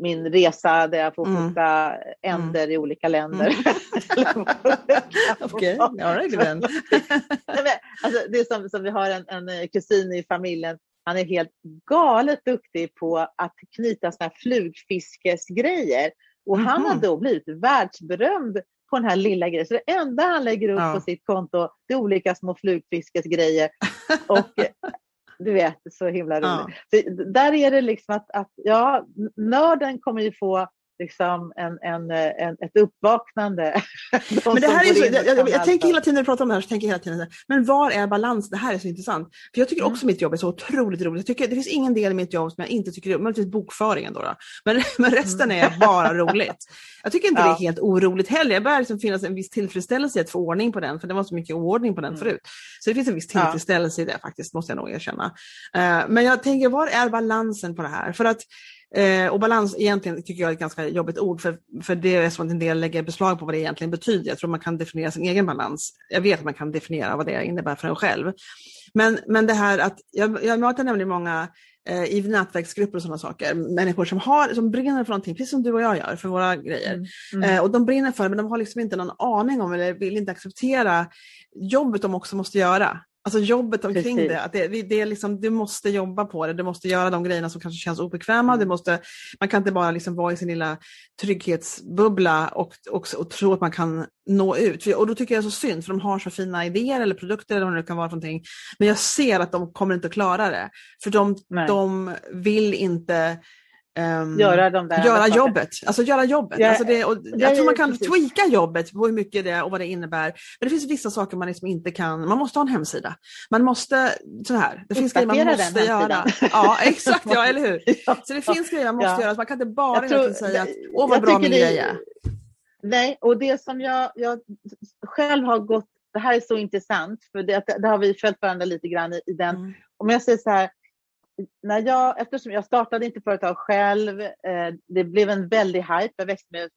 min resa där jag får fota mm. änder mm. i olika länder. Mm. Okej, okay. all right then. alltså, det är som, som vi har en, en eh, kusin i familjen, han är helt galet duktig på att knyta såna här flugfiskesgrejer. Och mm -hmm. han har mhm. då blivit världsberömd på den här lilla grejen. Så det enda han lägger upp ja. på sitt konto det är olika små flugfiskesgrejer. Och du vet, så himla roligt. Ja. Så där är det liksom att, att ja, nörden kommer ju få liksom en, en, en, ett uppvaknande. men det här är så, jag, jag, jag tänker hela tiden när du pratar om det här, så tänker jag hela tiden, men var är balans? Det här är så intressant. För jag tycker mm. också mitt jobb är så otroligt roligt. Jag tycker, det finns ingen del i mitt jobb som jag inte tycker om, möjligtvis bokföringen då. då. Men, men resten mm. är bara roligt. Jag tycker inte ja. det är helt oroligt heller. Jag börjar liksom finnas en viss tillfredsställelse i att få ordning på den, för det var så mycket oordning på den mm. förut. Så det finns en viss tillfredsställelse ja. i det faktiskt, måste jag nog erkänna. Uh, men jag tänker, var är balansen på det här? För att Eh, och balans egentligen tycker jag är ett ganska jobbigt ord för, för det är som att en del lägger beslag på vad det egentligen betyder. Jag tror man kan definiera sin egen balans. Jag vet att man kan definiera vad det innebär för en själv. Men, men det här att, jag, jag möter nämligen många eh, i nätverksgrupper och sådana saker, människor som, har, som brinner för någonting, precis som du och jag gör för våra grejer. Mm. Mm. Eh, och de brinner för det men de har liksom inte någon aning om eller vill inte acceptera jobbet de också måste göra. Alltså jobbet omkring Precis. det, att det, det är liksom, du måste jobba på det, du måste göra de grejerna som kanske känns obekväma, mm. du måste, man kan inte bara liksom vara i sin lilla trygghetsbubbla och, och, och tro att man kan nå ut. Och då tycker jag det är så synd, för de har så fina idéer eller produkter eller vad det kan vara för någonting. Men jag ser att de kommer inte att klara det, för de, de vill inte Um, göra de där göra jobbet. Alltså göra jobbet. Ja, alltså det, och jag ja, tror man kan precis. tweaka jobbet på hur mycket det är och vad det innebär. Men det finns vissa saker man liksom inte kan, man måste ha en hemsida. Man måste, så här, det finns grejer man måste göra. Ja exakt, ja eller hur. Så det finns grejer man måste ja. göra, så man kan inte bara tror, säga att åh vad bra min grej är. Nej, och det som jag, jag själv har gått, det här är så intressant, för det, det har vi följt varandra lite grann i, i den, mm. om jag säger så här, när jag, eftersom jag startade inte företag själv, eh, det blev en väldig hype. Jag växte med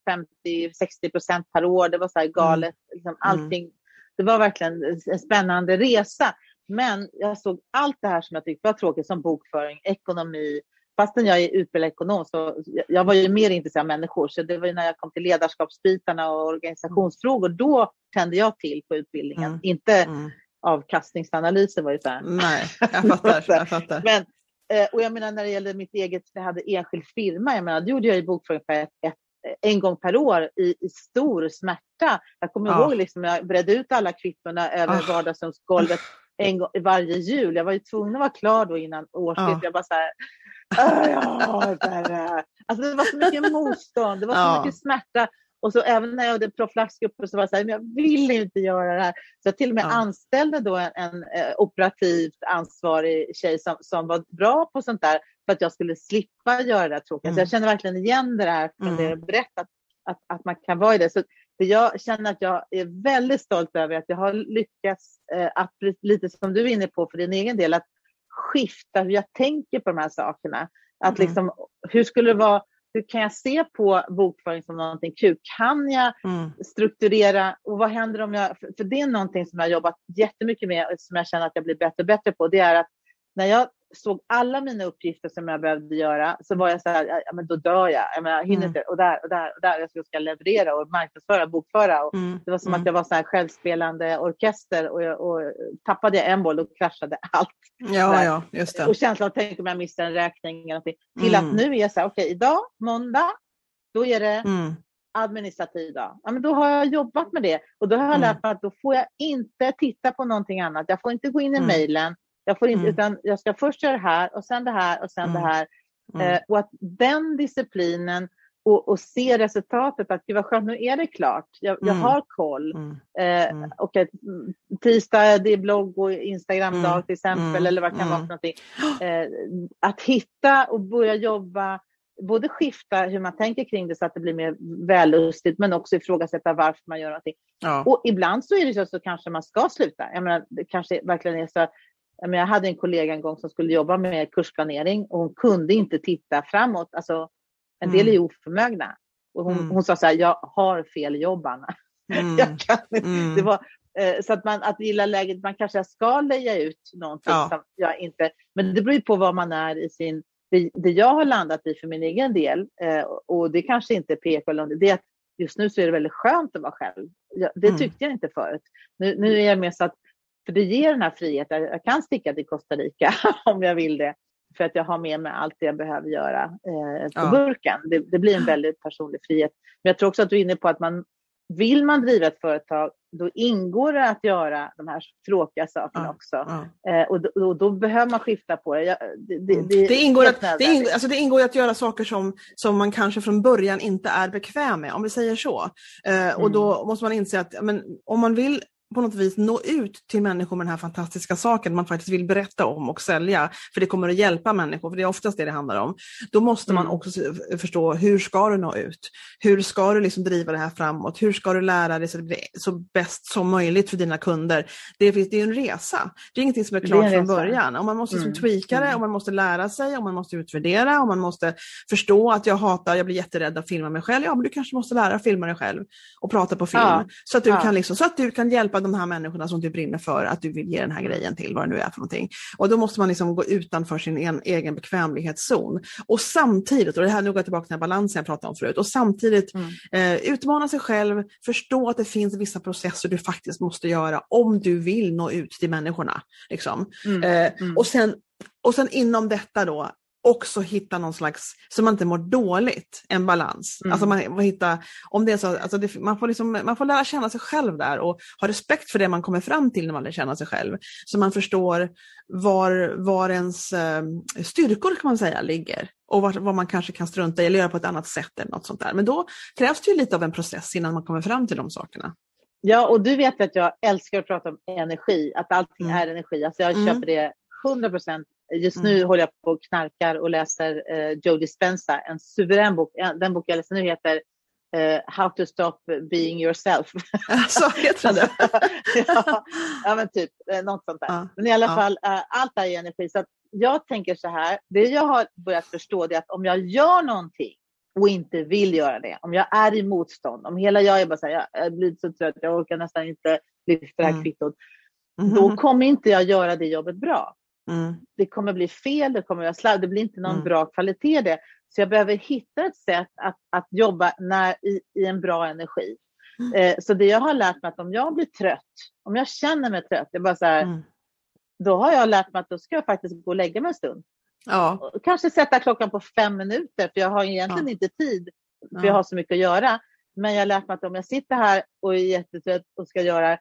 50-60 procent per år. Det var så här mm. galet. Mm. Liksom allting. Det var verkligen en spännande resa. Men jag såg allt det här som jag tyckte var tråkigt, som bokföring, ekonomi. Fastän jag är utbildad ekonom så jag var ju mer intresserad av människor. Så det var ju när jag kom till ledarskapsbitarna och organisationsfrågor, då tände jag till på utbildningen. Mm. Inte mm. avkastningsanalyser var ju så här. Nej, jag fattar. Jag fattar. Men Eh, och jag menar när det gäller mitt eget, jag hade enskild firma, jag menar, då gjorde jag ju bokföring för ett, ett, en gång per år i, i stor smärta. Jag kommer ja. ihåg liksom, jag bredde ut alla kvittona över oh. vardagsrumsgolvet en gång, varje jul. Jag var ju tvungen att vara klar då innan årsskiftet. Oh. Jag bara så här, ja. Alltså det var så mycket motstånd, det var så ja. mycket smärta. Och så även när jag hade profylaxgrupper så var jag så här, men jag vill inte göra det här. Så jag till och med ja. anställde då en, en eh, operativt ansvarig tjej som, som var bra på sånt där för att jag skulle slippa göra det tråkiga. Mm. Så jag känner verkligen igen det där från mm. det du berättat, att, att man kan vara i det. Så jag känner att jag är väldigt stolt över att jag har lyckats, eh, att lite som du är inne på för din egen del, att skifta hur jag tänker på de här sakerna. Att mm. liksom, hur skulle det vara hur kan jag se på bokföring som någonting kul? Kan jag mm. strukturera och vad händer om jag... För det är någonting som jag har jobbat jättemycket med och som jag känner att jag blir bättre och bättre på. Det är att när jag såg alla mina uppgifter som jag behövde göra så var jag så här, ja, men då dör jag. Jag, menar, jag hinner mm. inte. Och där och där och där. Jag ska leverera och marknadsföra, bokföra. Och mm. Det var som mm. att jag var så här självspelande orkester och, jag, och tappade jag en boll och kraschade allt. Ja, ja, just det. Och känslan av tänk om jag missar en räkning. Eller till att mm. nu är jag så här, okej okay, idag, måndag, då är det mm. administrativ dag. Ja, men då har jag jobbat med det och då har jag lärt mig att då får jag inte titta på någonting annat. Jag får inte gå in i mejlen. Jag får inte, mm. utan jag ska först göra det här och sen det här och sen mm. det här. Mm. Eh, och att den disciplinen och, och se resultatet, att gud vad skönt, nu är det klart, jag, jag mm. har koll. Mm. Eh, mm. att, tisdag, det är blogg och Instagramdag till exempel, eller vad det kan vara för någonting. Eh, att hitta och börja jobba, både skifta hur man tänker kring det så att det blir mer vällustigt, men också ifrågasätta varför man gör någonting. Ja. Och ibland så är det så att kanske man ska sluta. Jag menar, det kanske verkligen är så att jag hade en kollega en gång som skulle jobba med kursplanering och hon kunde inte titta framåt. Alltså, en del är ju mm. oförmögna. Och hon, mm. hon sa så här, jag har fel jobb Anna. Mm. jag kan, mm. det var, eh, så att man att gilla läget, man kanske ska leja ut någonting ja. som jag inte, men det beror ju på vad man är i sin, det, det jag har landat i för min egen del, eh, och det kanske inte är PK, eller det är att just nu så är det väldigt skönt att vara själv. Det mm. tyckte jag inte förut. Nu, nu är jag mer så att, för det ger den här friheten, jag kan sticka till Costa Rica om jag vill det för att jag har med mig allt det jag behöver göra eh, på ja. burken. Det, det, blir en väldigt personlig frihet. Men jag tror också att du är inne på att man vill man driva ett företag, då ingår det att göra de här tråkiga sakerna ja, också. Ja. Eh, och, då, då, behöver man skifta på det. det, det, mm. det, det ingår, att, det, ingår, alltså det ingår att göra saker som, som man kanske från början inte är bekväm med, om vi säger så. Eh, mm. Och då måste man inse att men, om man vill på något vis nå ut till människor med den här fantastiska saken man faktiskt vill berätta om och sälja, för det kommer att hjälpa människor, för det är oftast det det handlar om. Då måste man mm. också förstå, hur ska du nå ut? Hur ska du liksom driva det här framåt? Hur ska du lära dig så det blir så bäst som möjligt för dina kunder? Det är, det är en resa. Det är ingenting som är klart är från början. Och man måste mm. tweaka det, mm. och man måste lära sig, och man måste utvärdera, och man måste förstå att jag hatar, jag blir jätterädd att filma mig själv. Ja, men du kanske måste lära dig filma dig själv och prata på film. Ja. Så, att du ja. kan liksom, så att du kan hjälpa de här människorna som du brinner för, att du vill ge den här grejen till, vad det nu är för någonting. Och då måste man liksom gå utanför sin en, egen bekvämlighetszon. Och samtidigt, och det här nu går jag tillbaka till den här balansen jag pratade om förut, och samtidigt mm. eh, utmana sig själv, förstå att det finns vissa processer du faktiskt måste göra om du vill nå ut till människorna. Liksom. Mm. Eh, mm. Och, sen, och sen inom detta då, också hitta någon slags, så man inte mår dåligt, en balans. Mm. Alltså man får hitta, om det är så, alltså det, man, får liksom, man får lära känna sig själv där och ha respekt för det man kommer fram till när man lär känna sig själv. Så man förstår var, var ens eh, styrkor kan man säga ligger och vad, vad man kanske kan strunta i eller göra på ett annat sätt eller något sånt där. Men då krävs det ju lite av en process innan man kommer fram till de sakerna. Ja, och du vet att jag älskar att prata om energi, att allting mm. är energi. Alltså jag mm. köper det 100 procent Just nu mm. håller jag på och knarkar och läser eh, Joe Dispenza, en suverän bok. Den bok jag läser nu heter eh, How to stop being yourself. Så heter den ja, ja, men typ eh, något sånt där. Ja. Men i alla ja. fall, eh, allt är energi. Så jag tänker så här, det jag har börjat förstå är att om jag gör någonting och inte vill göra det, om jag är i motstånd, om hela jag är bara så här, jag blir så trött, jag orkar nästan inte lyfta det här mm. kvittot, mm. då kommer inte jag göra det jobbet bra. Mm. Det kommer bli fel, det kommer vara slarv, det blir inte någon mm. bra kvalitet det. Så jag behöver hitta ett sätt att, att jobba när, i, i en bra energi. Mm. Eh, så det jag har lärt mig att om jag blir trött, om jag känner mig trött, det bara så här, mm. då har jag lärt mig att då ska jag faktiskt gå och lägga mig en stund. Ja. Och kanske sätta klockan på fem minuter, för jag har egentligen ja. inte tid, för ja. jag har så mycket att göra. Men jag har lärt mig att om jag sitter här och är jättetrött och ska göra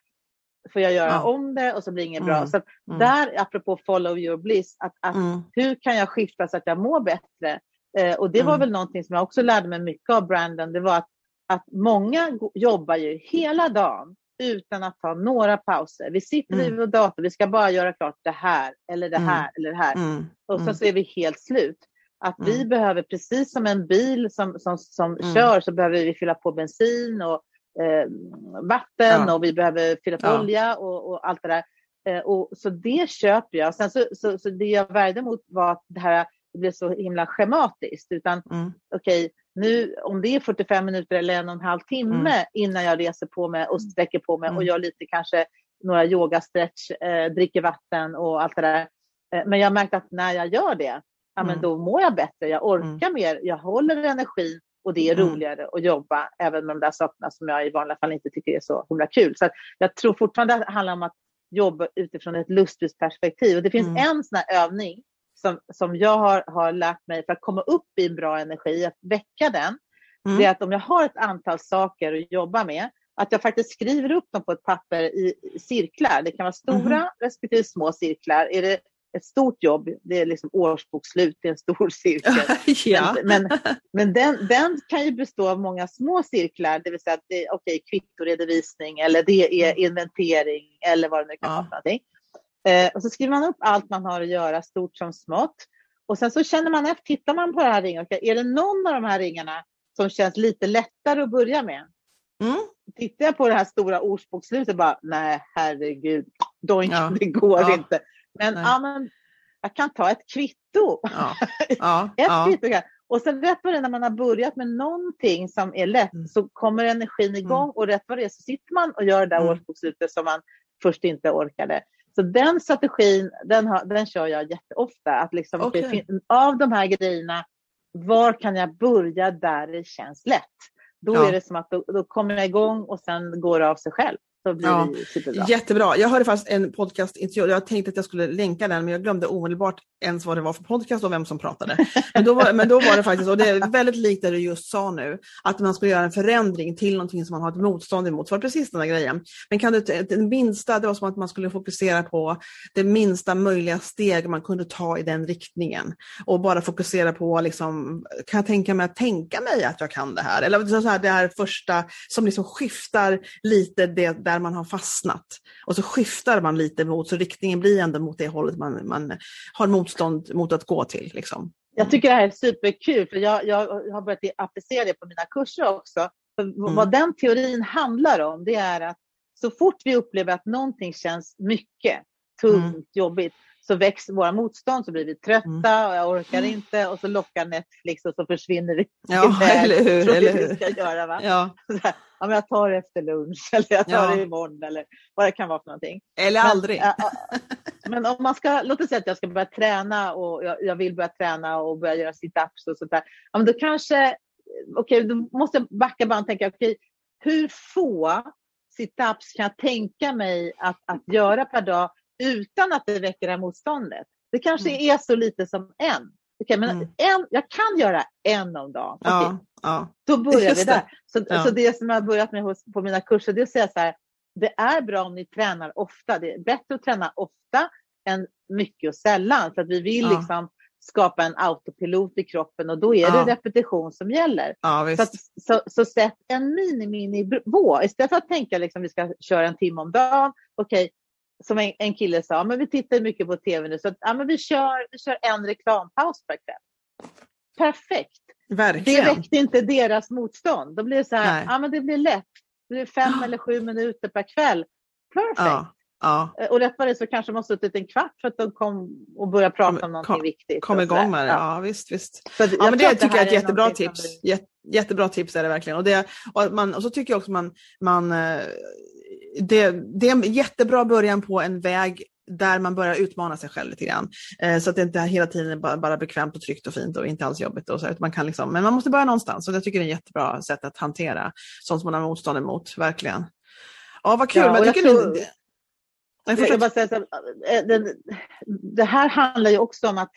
får jag göra ja. om det och så blir det inget mm. bra. Så mm. där, apropå follow your bliss, att, att mm. hur kan jag skifta så att jag mår bättre? Eh, och det var mm. väl någonting som jag också lärde mig mycket av Brandon, det var att, att många jobbar ju hela dagen utan att ta några pauser. Vi sitter vid vår dator, vi ska bara göra klart det här eller det här eller det här. Och så, så är vi helt slut. Att vi behöver, precis som en bil som, som, som kör, så behöver vi fylla på bensin och eh, vatten ja. och vi behöver fylla på ja. olja och, och, allt det där. Eh, och, så det köper jag. Sen så, så, så det jag värde mot var att det här det blev så himla schematiskt. Utan mm. okej, okay, nu om det är 45 minuter eller en och en halv timme mm. innan jag reser på mig och sträcker på mig mm. och gör lite kanske några yogastretch, eh, dricker vatten och allt det där. Eh, men jag har märkt att när jag gör det, ja, men mm. då mår jag bättre, jag orkar mm. mer, jag håller energin och det är mm. roligare att jobba även med de där sakerna som jag i vanliga fall inte tycker är så himla kul. Så jag tror fortfarande att det handlar om att jobba utifrån ett lustbilsperspektiv. Och det finns mm. en sån här övning som, som jag har, har lärt mig för att komma upp i en bra energi, att väcka den. Mm. Det är att om jag har ett antal saker att jobba med, att jag faktiskt skriver upp dem på ett papper i cirklar. Det kan vara stora mm. respektive små cirklar. Är det ett stort jobb, det är liksom årsbokslut, det är en stor cirkel. ja. Men, men, den, den, kan ju bestå av många små cirklar, det vill säga att det är okay, kvittoredovisning eller det är mm. inventering eller vad det nu kan vara för någonting. Eh, och så skriver man upp allt man har att göra, stort som smått. Och sen så känner man efter, tittar man på det här ringen, är det någon av de här ringarna som känns lite lättare att börja med? Mm. Tittar jag på det här stora årsbokslutet bara, nej herregud, doink, ja. det går ja. inte. Men, ja, men jag kan ta ett kvitto. Ja. Ja. ett ja. kvitto. Och sen rätt vad det är när man har börjat med någonting som är lätt mm. så kommer energin igång mm. och rätt vad det är så sitter man och gör det där mm. årsbokslutet som man först inte orkade. Så den strategin, den, har, den kör jag jätteofta. Att liksom. Okay, av de här grejerna, var kan jag börja där det känns lätt? Då ja. är det som att då, då kommer jag igång och sen går det av sig själv. Så blir ja, det superbra. Jättebra. Jag hörde faktiskt en podcastintervju. Jag tänkte att jag skulle länka den, men jag glömde omedelbart ens vad det var för podcast och vem som pratade. Men då var, men då var det faktiskt, och det är väldigt likt det du just sa nu, att man skulle göra en förändring till någonting som man har ett motstånd emot. Så var det precis den där grejen. Men kan du, det minsta, det var som att man skulle fokusera på det minsta möjliga steg man kunde ta i den riktningen. Och bara fokusera på, liksom, kan jag tänka mig att tänka mig att jag kan det här? Eller så här, det här första som liksom skiftar lite det där man har fastnat. Och så skiftar man lite mot, så riktningen blir ändå mot det hållet man, man har motstånd mot att gå till. Liksom. Jag tycker det här är superkul, för jag, jag har börjat applicera det på mina kurser också. Mm. Vad den teorin handlar om, det är att så fort vi upplever att någonting känns mycket, tungt, mm. jobbigt, så växer våra motstånd, så blir vi trötta mm. och jag orkar inte och så lockar Netflix och så försvinner vi ja, eller hur, eller hur. Vi ska göra, va? Ja. Här, ja, men jag tar det efter lunch eller jag tar ja. det imorgon eller vad det kan vara för någonting. Eller men, aldrig. Äh, men om man ska, låt oss säga att jag ska börja träna och jag, jag vill börja träna och börja göra sit-ups och sånt där. Ja, men då kanske, okej, okay, då måste jag backa bara och tänka, okej, okay, hur få sit-ups kan jag tänka mig att, att göra per dag utan att det väcker det här motståndet. Det kanske mm. är så lite som en. Okay, men mm. en, jag kan göra en om dagen. Okay. Ja, ja. Då börjar vi där. Så, ja. så det som jag har börjat med hos, på mina kurser det är att säga så här, det är bra om ni tränar ofta. Det är bättre att träna ofta än mycket och sällan. För att vi vill liksom skapa en autopilot i kroppen och då är det repetition som gäller. Så, att, så, så, sätt en mini-mini-nivå. Istället för att tänka liksom vi ska köra en timme om dagen. Okej, okay, som en, en kille sa, men vi tittar mycket på tv nu så att, ja, men vi, kör, vi kör en reklampaus per kväll. Perfekt. Verkligen. Det väckte inte deras motstånd. Blir det så här, ja men det blir lätt. Det blir fem eller sju minuter per kväll. Perfekt. Ja. Ja. Och rätt vad det så kanske de har suttit en kvart för att de kom och började prata kom, om någonting kom, viktigt. Kom igång med det, ja, visst. visst. ja, men det tycker jag är ett jättebra tips. Blir... jättebra tips är det verkligen. Och, det, och, man, och så tycker jag också man, man eh, det, det är en jättebra början på en väg där man börjar utmana sig själv lite grann. Eh, så att det inte hela tiden är bara, bara bekvämt och tryggt och fint och inte alls jobbigt. Och så, man kan liksom, men man måste börja någonstans och jag tycker det är ett jättebra sätt att hantera sånt som man har motstånd emot, verkligen. Ja, vad kul. Ja, men jag tycker tror... ni... Jag, jag bara säga så, det, det här handlar ju också om att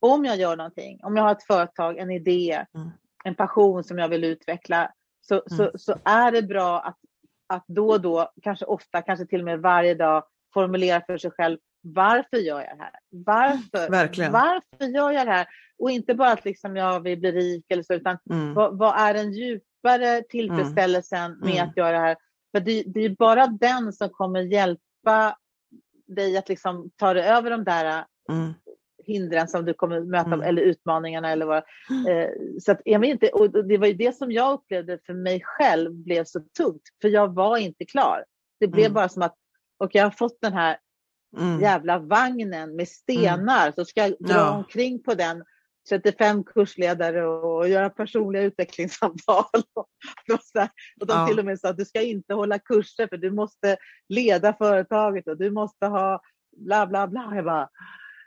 om jag gör någonting, om jag har ett företag, en idé, mm. en passion som jag vill utveckla, så, mm. så, så är det bra att att då och då, kanske ofta, kanske till och med varje dag formulera för sig själv varför gör jag det här? Varför, Verkligen. varför gör jag det här? Och inte bara att liksom jag vill bli rik eller så, utan mm. vad, vad, är den djupare tillfredsställelsen mm. med mm. att göra det här? För det, det är bara den som kommer hjälpa dig att liksom ta dig över de där mm hindren som du kommer möta mm. eller utmaningarna eller vad. Eh, så att jag inte, och det var ju det som jag upplevde för mig själv blev så tungt, för jag var inte klar. Det blev mm. bara som att, och jag har fått den här mm. jävla vagnen med stenar, mm. så ska jag dra ja. omkring på den 35 kursledare och göra personliga utvecklingssamtal. och de ja. till och med sa att du ska inte hålla kurser för du måste leda företaget och du måste ha bla bla bla. Jag bara,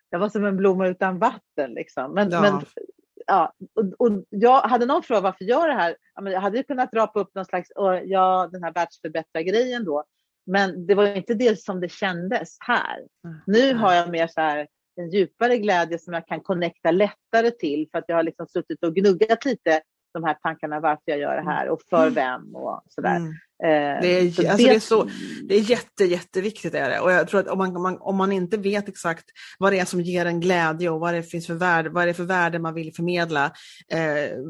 jag var som en blomma utan vatten. Liksom. Men, ja. men ja, och, och, jag hade någon fråga varför gör det här? Jag hade kunnat rapa upp någon slags, ja, den här världsförbättra-grejen då. Men det var inte det som det kändes här. Mm. Nu har jag mer så här en djupare glädje som jag kan connecta lättare till för att jag har liksom suttit och gnuggat lite de här tankarna varför jag gör det här och för mm. vem och sådär. Mm. Eh, det, är, alltså det... det, är så, det är jätte, jätteviktigt. Är det. Och jag tror att om man, om, man, om man inte vet exakt vad det är som ger en glädje och vad det finns för värde, vad det är för värde man vill förmedla, eh,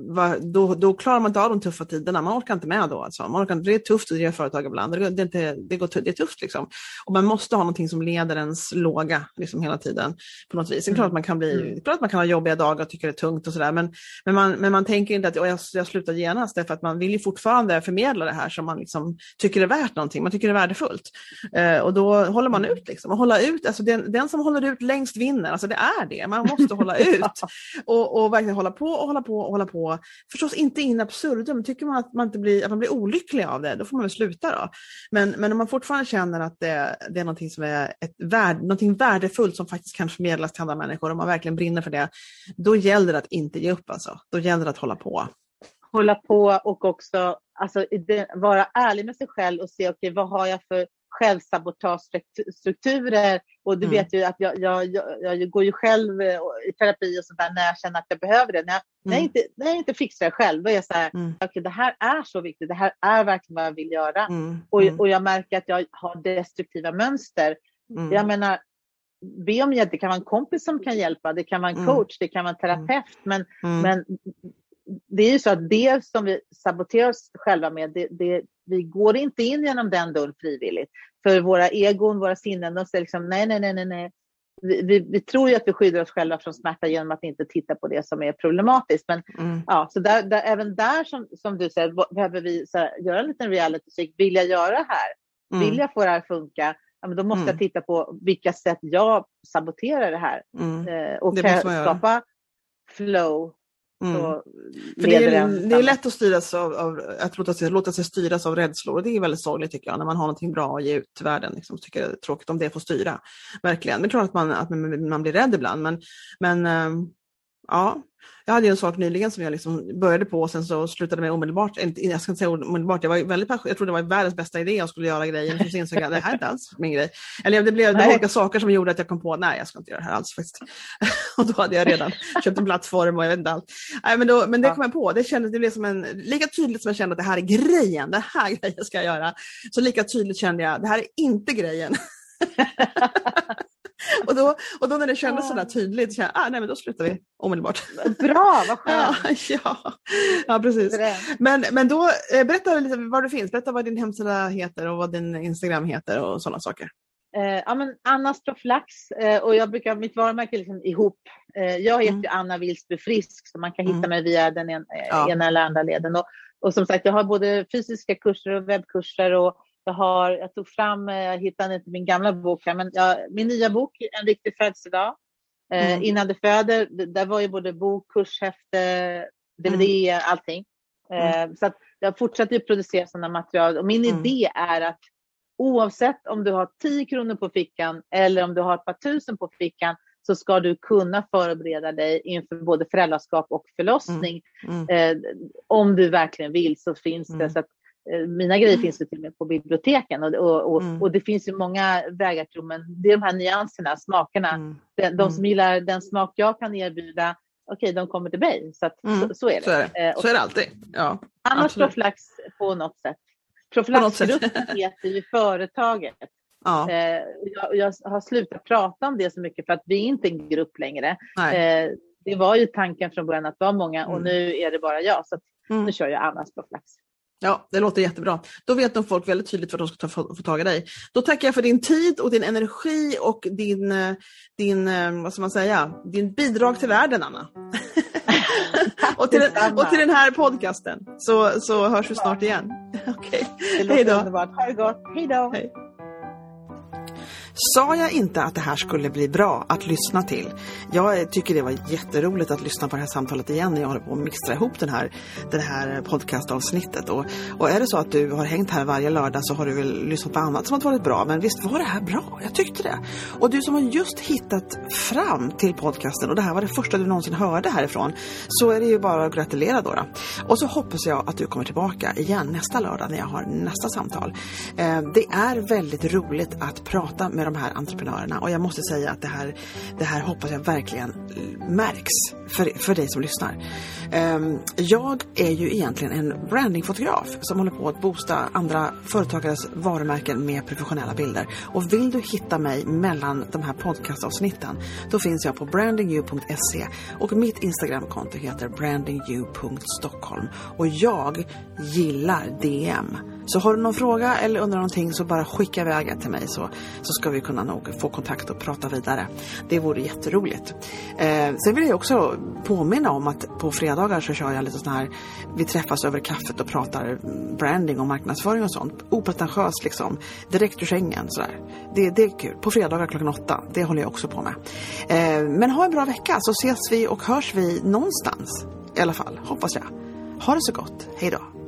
vad, då, då klarar man inte av de tuffa tiderna. Man orkar inte med då. Alltså. Man orkar, det är tufft att driva företag ibland. Det, är, inte, det, går, det är tufft. Liksom. Och man måste ha någonting som leder ens låga liksom, hela tiden. på något vis. Det är klart att man kan, bli, mm. klart att man kan ha jobbiga dagar och tycka det är tungt och sådär. Men, men, man, men man tänker inte att jag, jag slutar genast därför att man vill ju fortfarande förmedla det här som man liksom liksom tycker är värt någonting, man tycker det är värdefullt. Eh, och då håller man ut. Liksom. Och hålla ut alltså den, den som håller ut längst vinner, alltså det är det, man måste hålla ut. Och, och verkligen hålla på och hålla på och hålla på. Förstås inte in absurdum, tycker man att man, inte blir, att man blir olycklig av det, då får man väl sluta då. Men, men om man fortfarande känner att det, det är någonting som är ett värd, någonting värdefullt som faktiskt kan förmedlas till andra människor, och man verkligen brinner för det, då gäller det att inte ge upp alltså. Då gäller det att hålla på hålla på och också alltså, vara ärlig med sig själv och se okay, vad har jag för självsabotagestrukturer. Och du mm. vet ju att jag, jag, jag, jag, går ju själv eh, i terapi och sånt där när jag känner att jag behöver det. När jag, mm. när jag, mm. inte, när jag inte fixar det själv, då är jag så här, mm. okay, det här är så viktigt, det här är verkligen vad jag vill göra. Mm. Och, mm. och jag märker att jag har destruktiva mönster. Jag menar, be om hjälp, det kan vara en kompis som kan hjälpa, det kan vara en coach, det kan vara en terapeut, men, men det är ju så att det som vi saboterar oss själva med, det, det, vi går inte in genom den dörren frivilligt. För våra egon, våra sinnen, de säger liksom nej, nej, nej, nej. Vi, vi, vi, tror ju att vi skyddar oss själva från smärta genom att inte titta på det som är problematiskt. Men mm. ja, så där, där, även där som, som du säger, behöver vi här, göra en liten reality check. Vill jag göra det här? Mm. Vill jag få det här att funka? Ja, men då måste mm. jag titta på vilka sätt jag saboterar det här. Mm. Eh, och det kan skapa flow Mm. För det, är, det är lätt att styras av, av att låta sig, låta sig styras av rädslor och det är väldigt sorgligt tycker jag när man har någonting bra att ge ut till världen. Liksom, tycker det är tråkigt om det får styra. Verkligen. Det är klart att man, att man, blir rädd ibland men, men ähm, ja, jag hade en sak nyligen som jag liksom började på och sen så slutade med omedelbart. Jag ska inte säga omedelbart, jag, var väldigt jag trodde det var världens bästa idé jag skulle göra grejen. Och så insåg jag det här är inte alls min grej. Eller det blev var olika saker som gjorde att jag kom på nej jag ska inte göra det här alls faktiskt. och då hade jag redan köpt en plattform och jag vet inte allt. Nej, men, då, men det kom jag på, det, kändes, det blev som en, lika tydligt som jag kände att det här är grejen, det här grejen ska jag göra. Så lika tydligt kände jag, det här är inte grejen. och, då, och då när det kändes sådär tydligt, så jag, ah, nej men då slutar vi omedelbart. Bra, vad skönt! ja, ja, precis. Men, men då, eh, berätta lite var du finns, berätta vad din hemsida heter och vad din Instagram heter och sådana saker. Eh, ja, men Anna Stroflax eh, och jag brukar, mitt varumärke är liksom ihop. Eh, jag heter mm. Anna Wilsby Frisk så man kan hitta mm. mig via den en, eh, ja. ena eller andra leden. Och, och som sagt, jag har både fysiska kurser och webbkurser och jag, har, jag tog fram, eh, jag hittade inte min gamla bok här, men jag, min nya bok, En riktig födelsedag. Eh, mm. Innan du föder, där var ju både bok, kurshäfte, DVD, mm. allting. Eh, mm. Så att jag fortsätter ju producera sådana material och min mm. idé är att oavsett om du har 10 kronor på fickan eller om du har ett par tusen på fickan så ska du kunna förbereda dig inför både föräldraskap och förlossning. Mm. Mm. Eh, om du verkligen vill så finns det. Mm. Så att mina grejer mm. finns ju till och med på biblioteken och, och, och, mm. och, det finns ju många vägar till men det är de här nyanserna, smakerna. Mm. De, de som mm. gillar den smak jag kan erbjuda, okej, okay, de kommer till mig. Så, att, mm. så, så, är det. Så är det, eh, så är det alltid. Ja, annars profylax på något sätt. Profylaxgruppen heter ju företaget. Ja. Eh, jag, jag, har slutat prata om det så mycket för att vi är inte en grupp längre. Eh, det var ju tanken från början att vara många och nu är det bara jag. Så nu kör jag Annas profylax. Ja, det låter jättebra. Då vet nog folk väldigt tydligt vad de ska ta, få, få tag i dig. Då tackar jag för din tid och din energi och din, eh, din eh, vad ska man säga, din bidrag till världen, Anna. och, till den, och till den här podcasten. Så, så hörs vi snart igen. Okej, okay. hej då. Ha det gott. Hej då. Hej. Sa jag inte att det här skulle bli bra att lyssna till? Jag tycker det var jätteroligt att lyssna på det här samtalet igen när jag håller på att mixtra ihop den här, den här podcastavsnittet. Och, och är det så att du har hängt här varje lördag så har du väl lyssnat på annat som har varit bra. Men visst var det här bra? Jag tyckte det. Och du som har just hittat fram till podcasten och det här var det första du någonsin hörde härifrån så är det ju bara att gratulera då. då. Och så hoppas jag att du kommer tillbaka igen nästa lördag när jag har nästa samtal. Eh, det är väldigt roligt att prata med de här entreprenörerna och jag måste säga att det här, det här hoppas jag verkligen märks för, för dig som lyssnar. Um, jag är ju egentligen en brandingfotograf som håller på att boosta andra företagares varumärken med professionella bilder. Och vill du hitta mig mellan de här podcastavsnitten då finns jag på brandingyou.se och mitt Instagramkonto heter brandingyou.stockholm och jag gillar DM. Så har du någon fråga eller undrar någonting så bara skicka iväg det till mig så, så ska vi kunna nog få kontakt och prata vidare. Det vore jätteroligt. Eh, sen vill jag också påminna om att på fredagar så kör jag lite sån här, vi träffas över kaffet och pratar branding och marknadsföring och sånt. Opretentiöst liksom, direkt ur sängen sådär. Det, det är kul. På fredagar klockan åtta, det håller jag också på med. Eh, men ha en bra vecka så ses vi och hörs vi någonstans i alla fall, hoppas jag. Ha det så gott, hej då.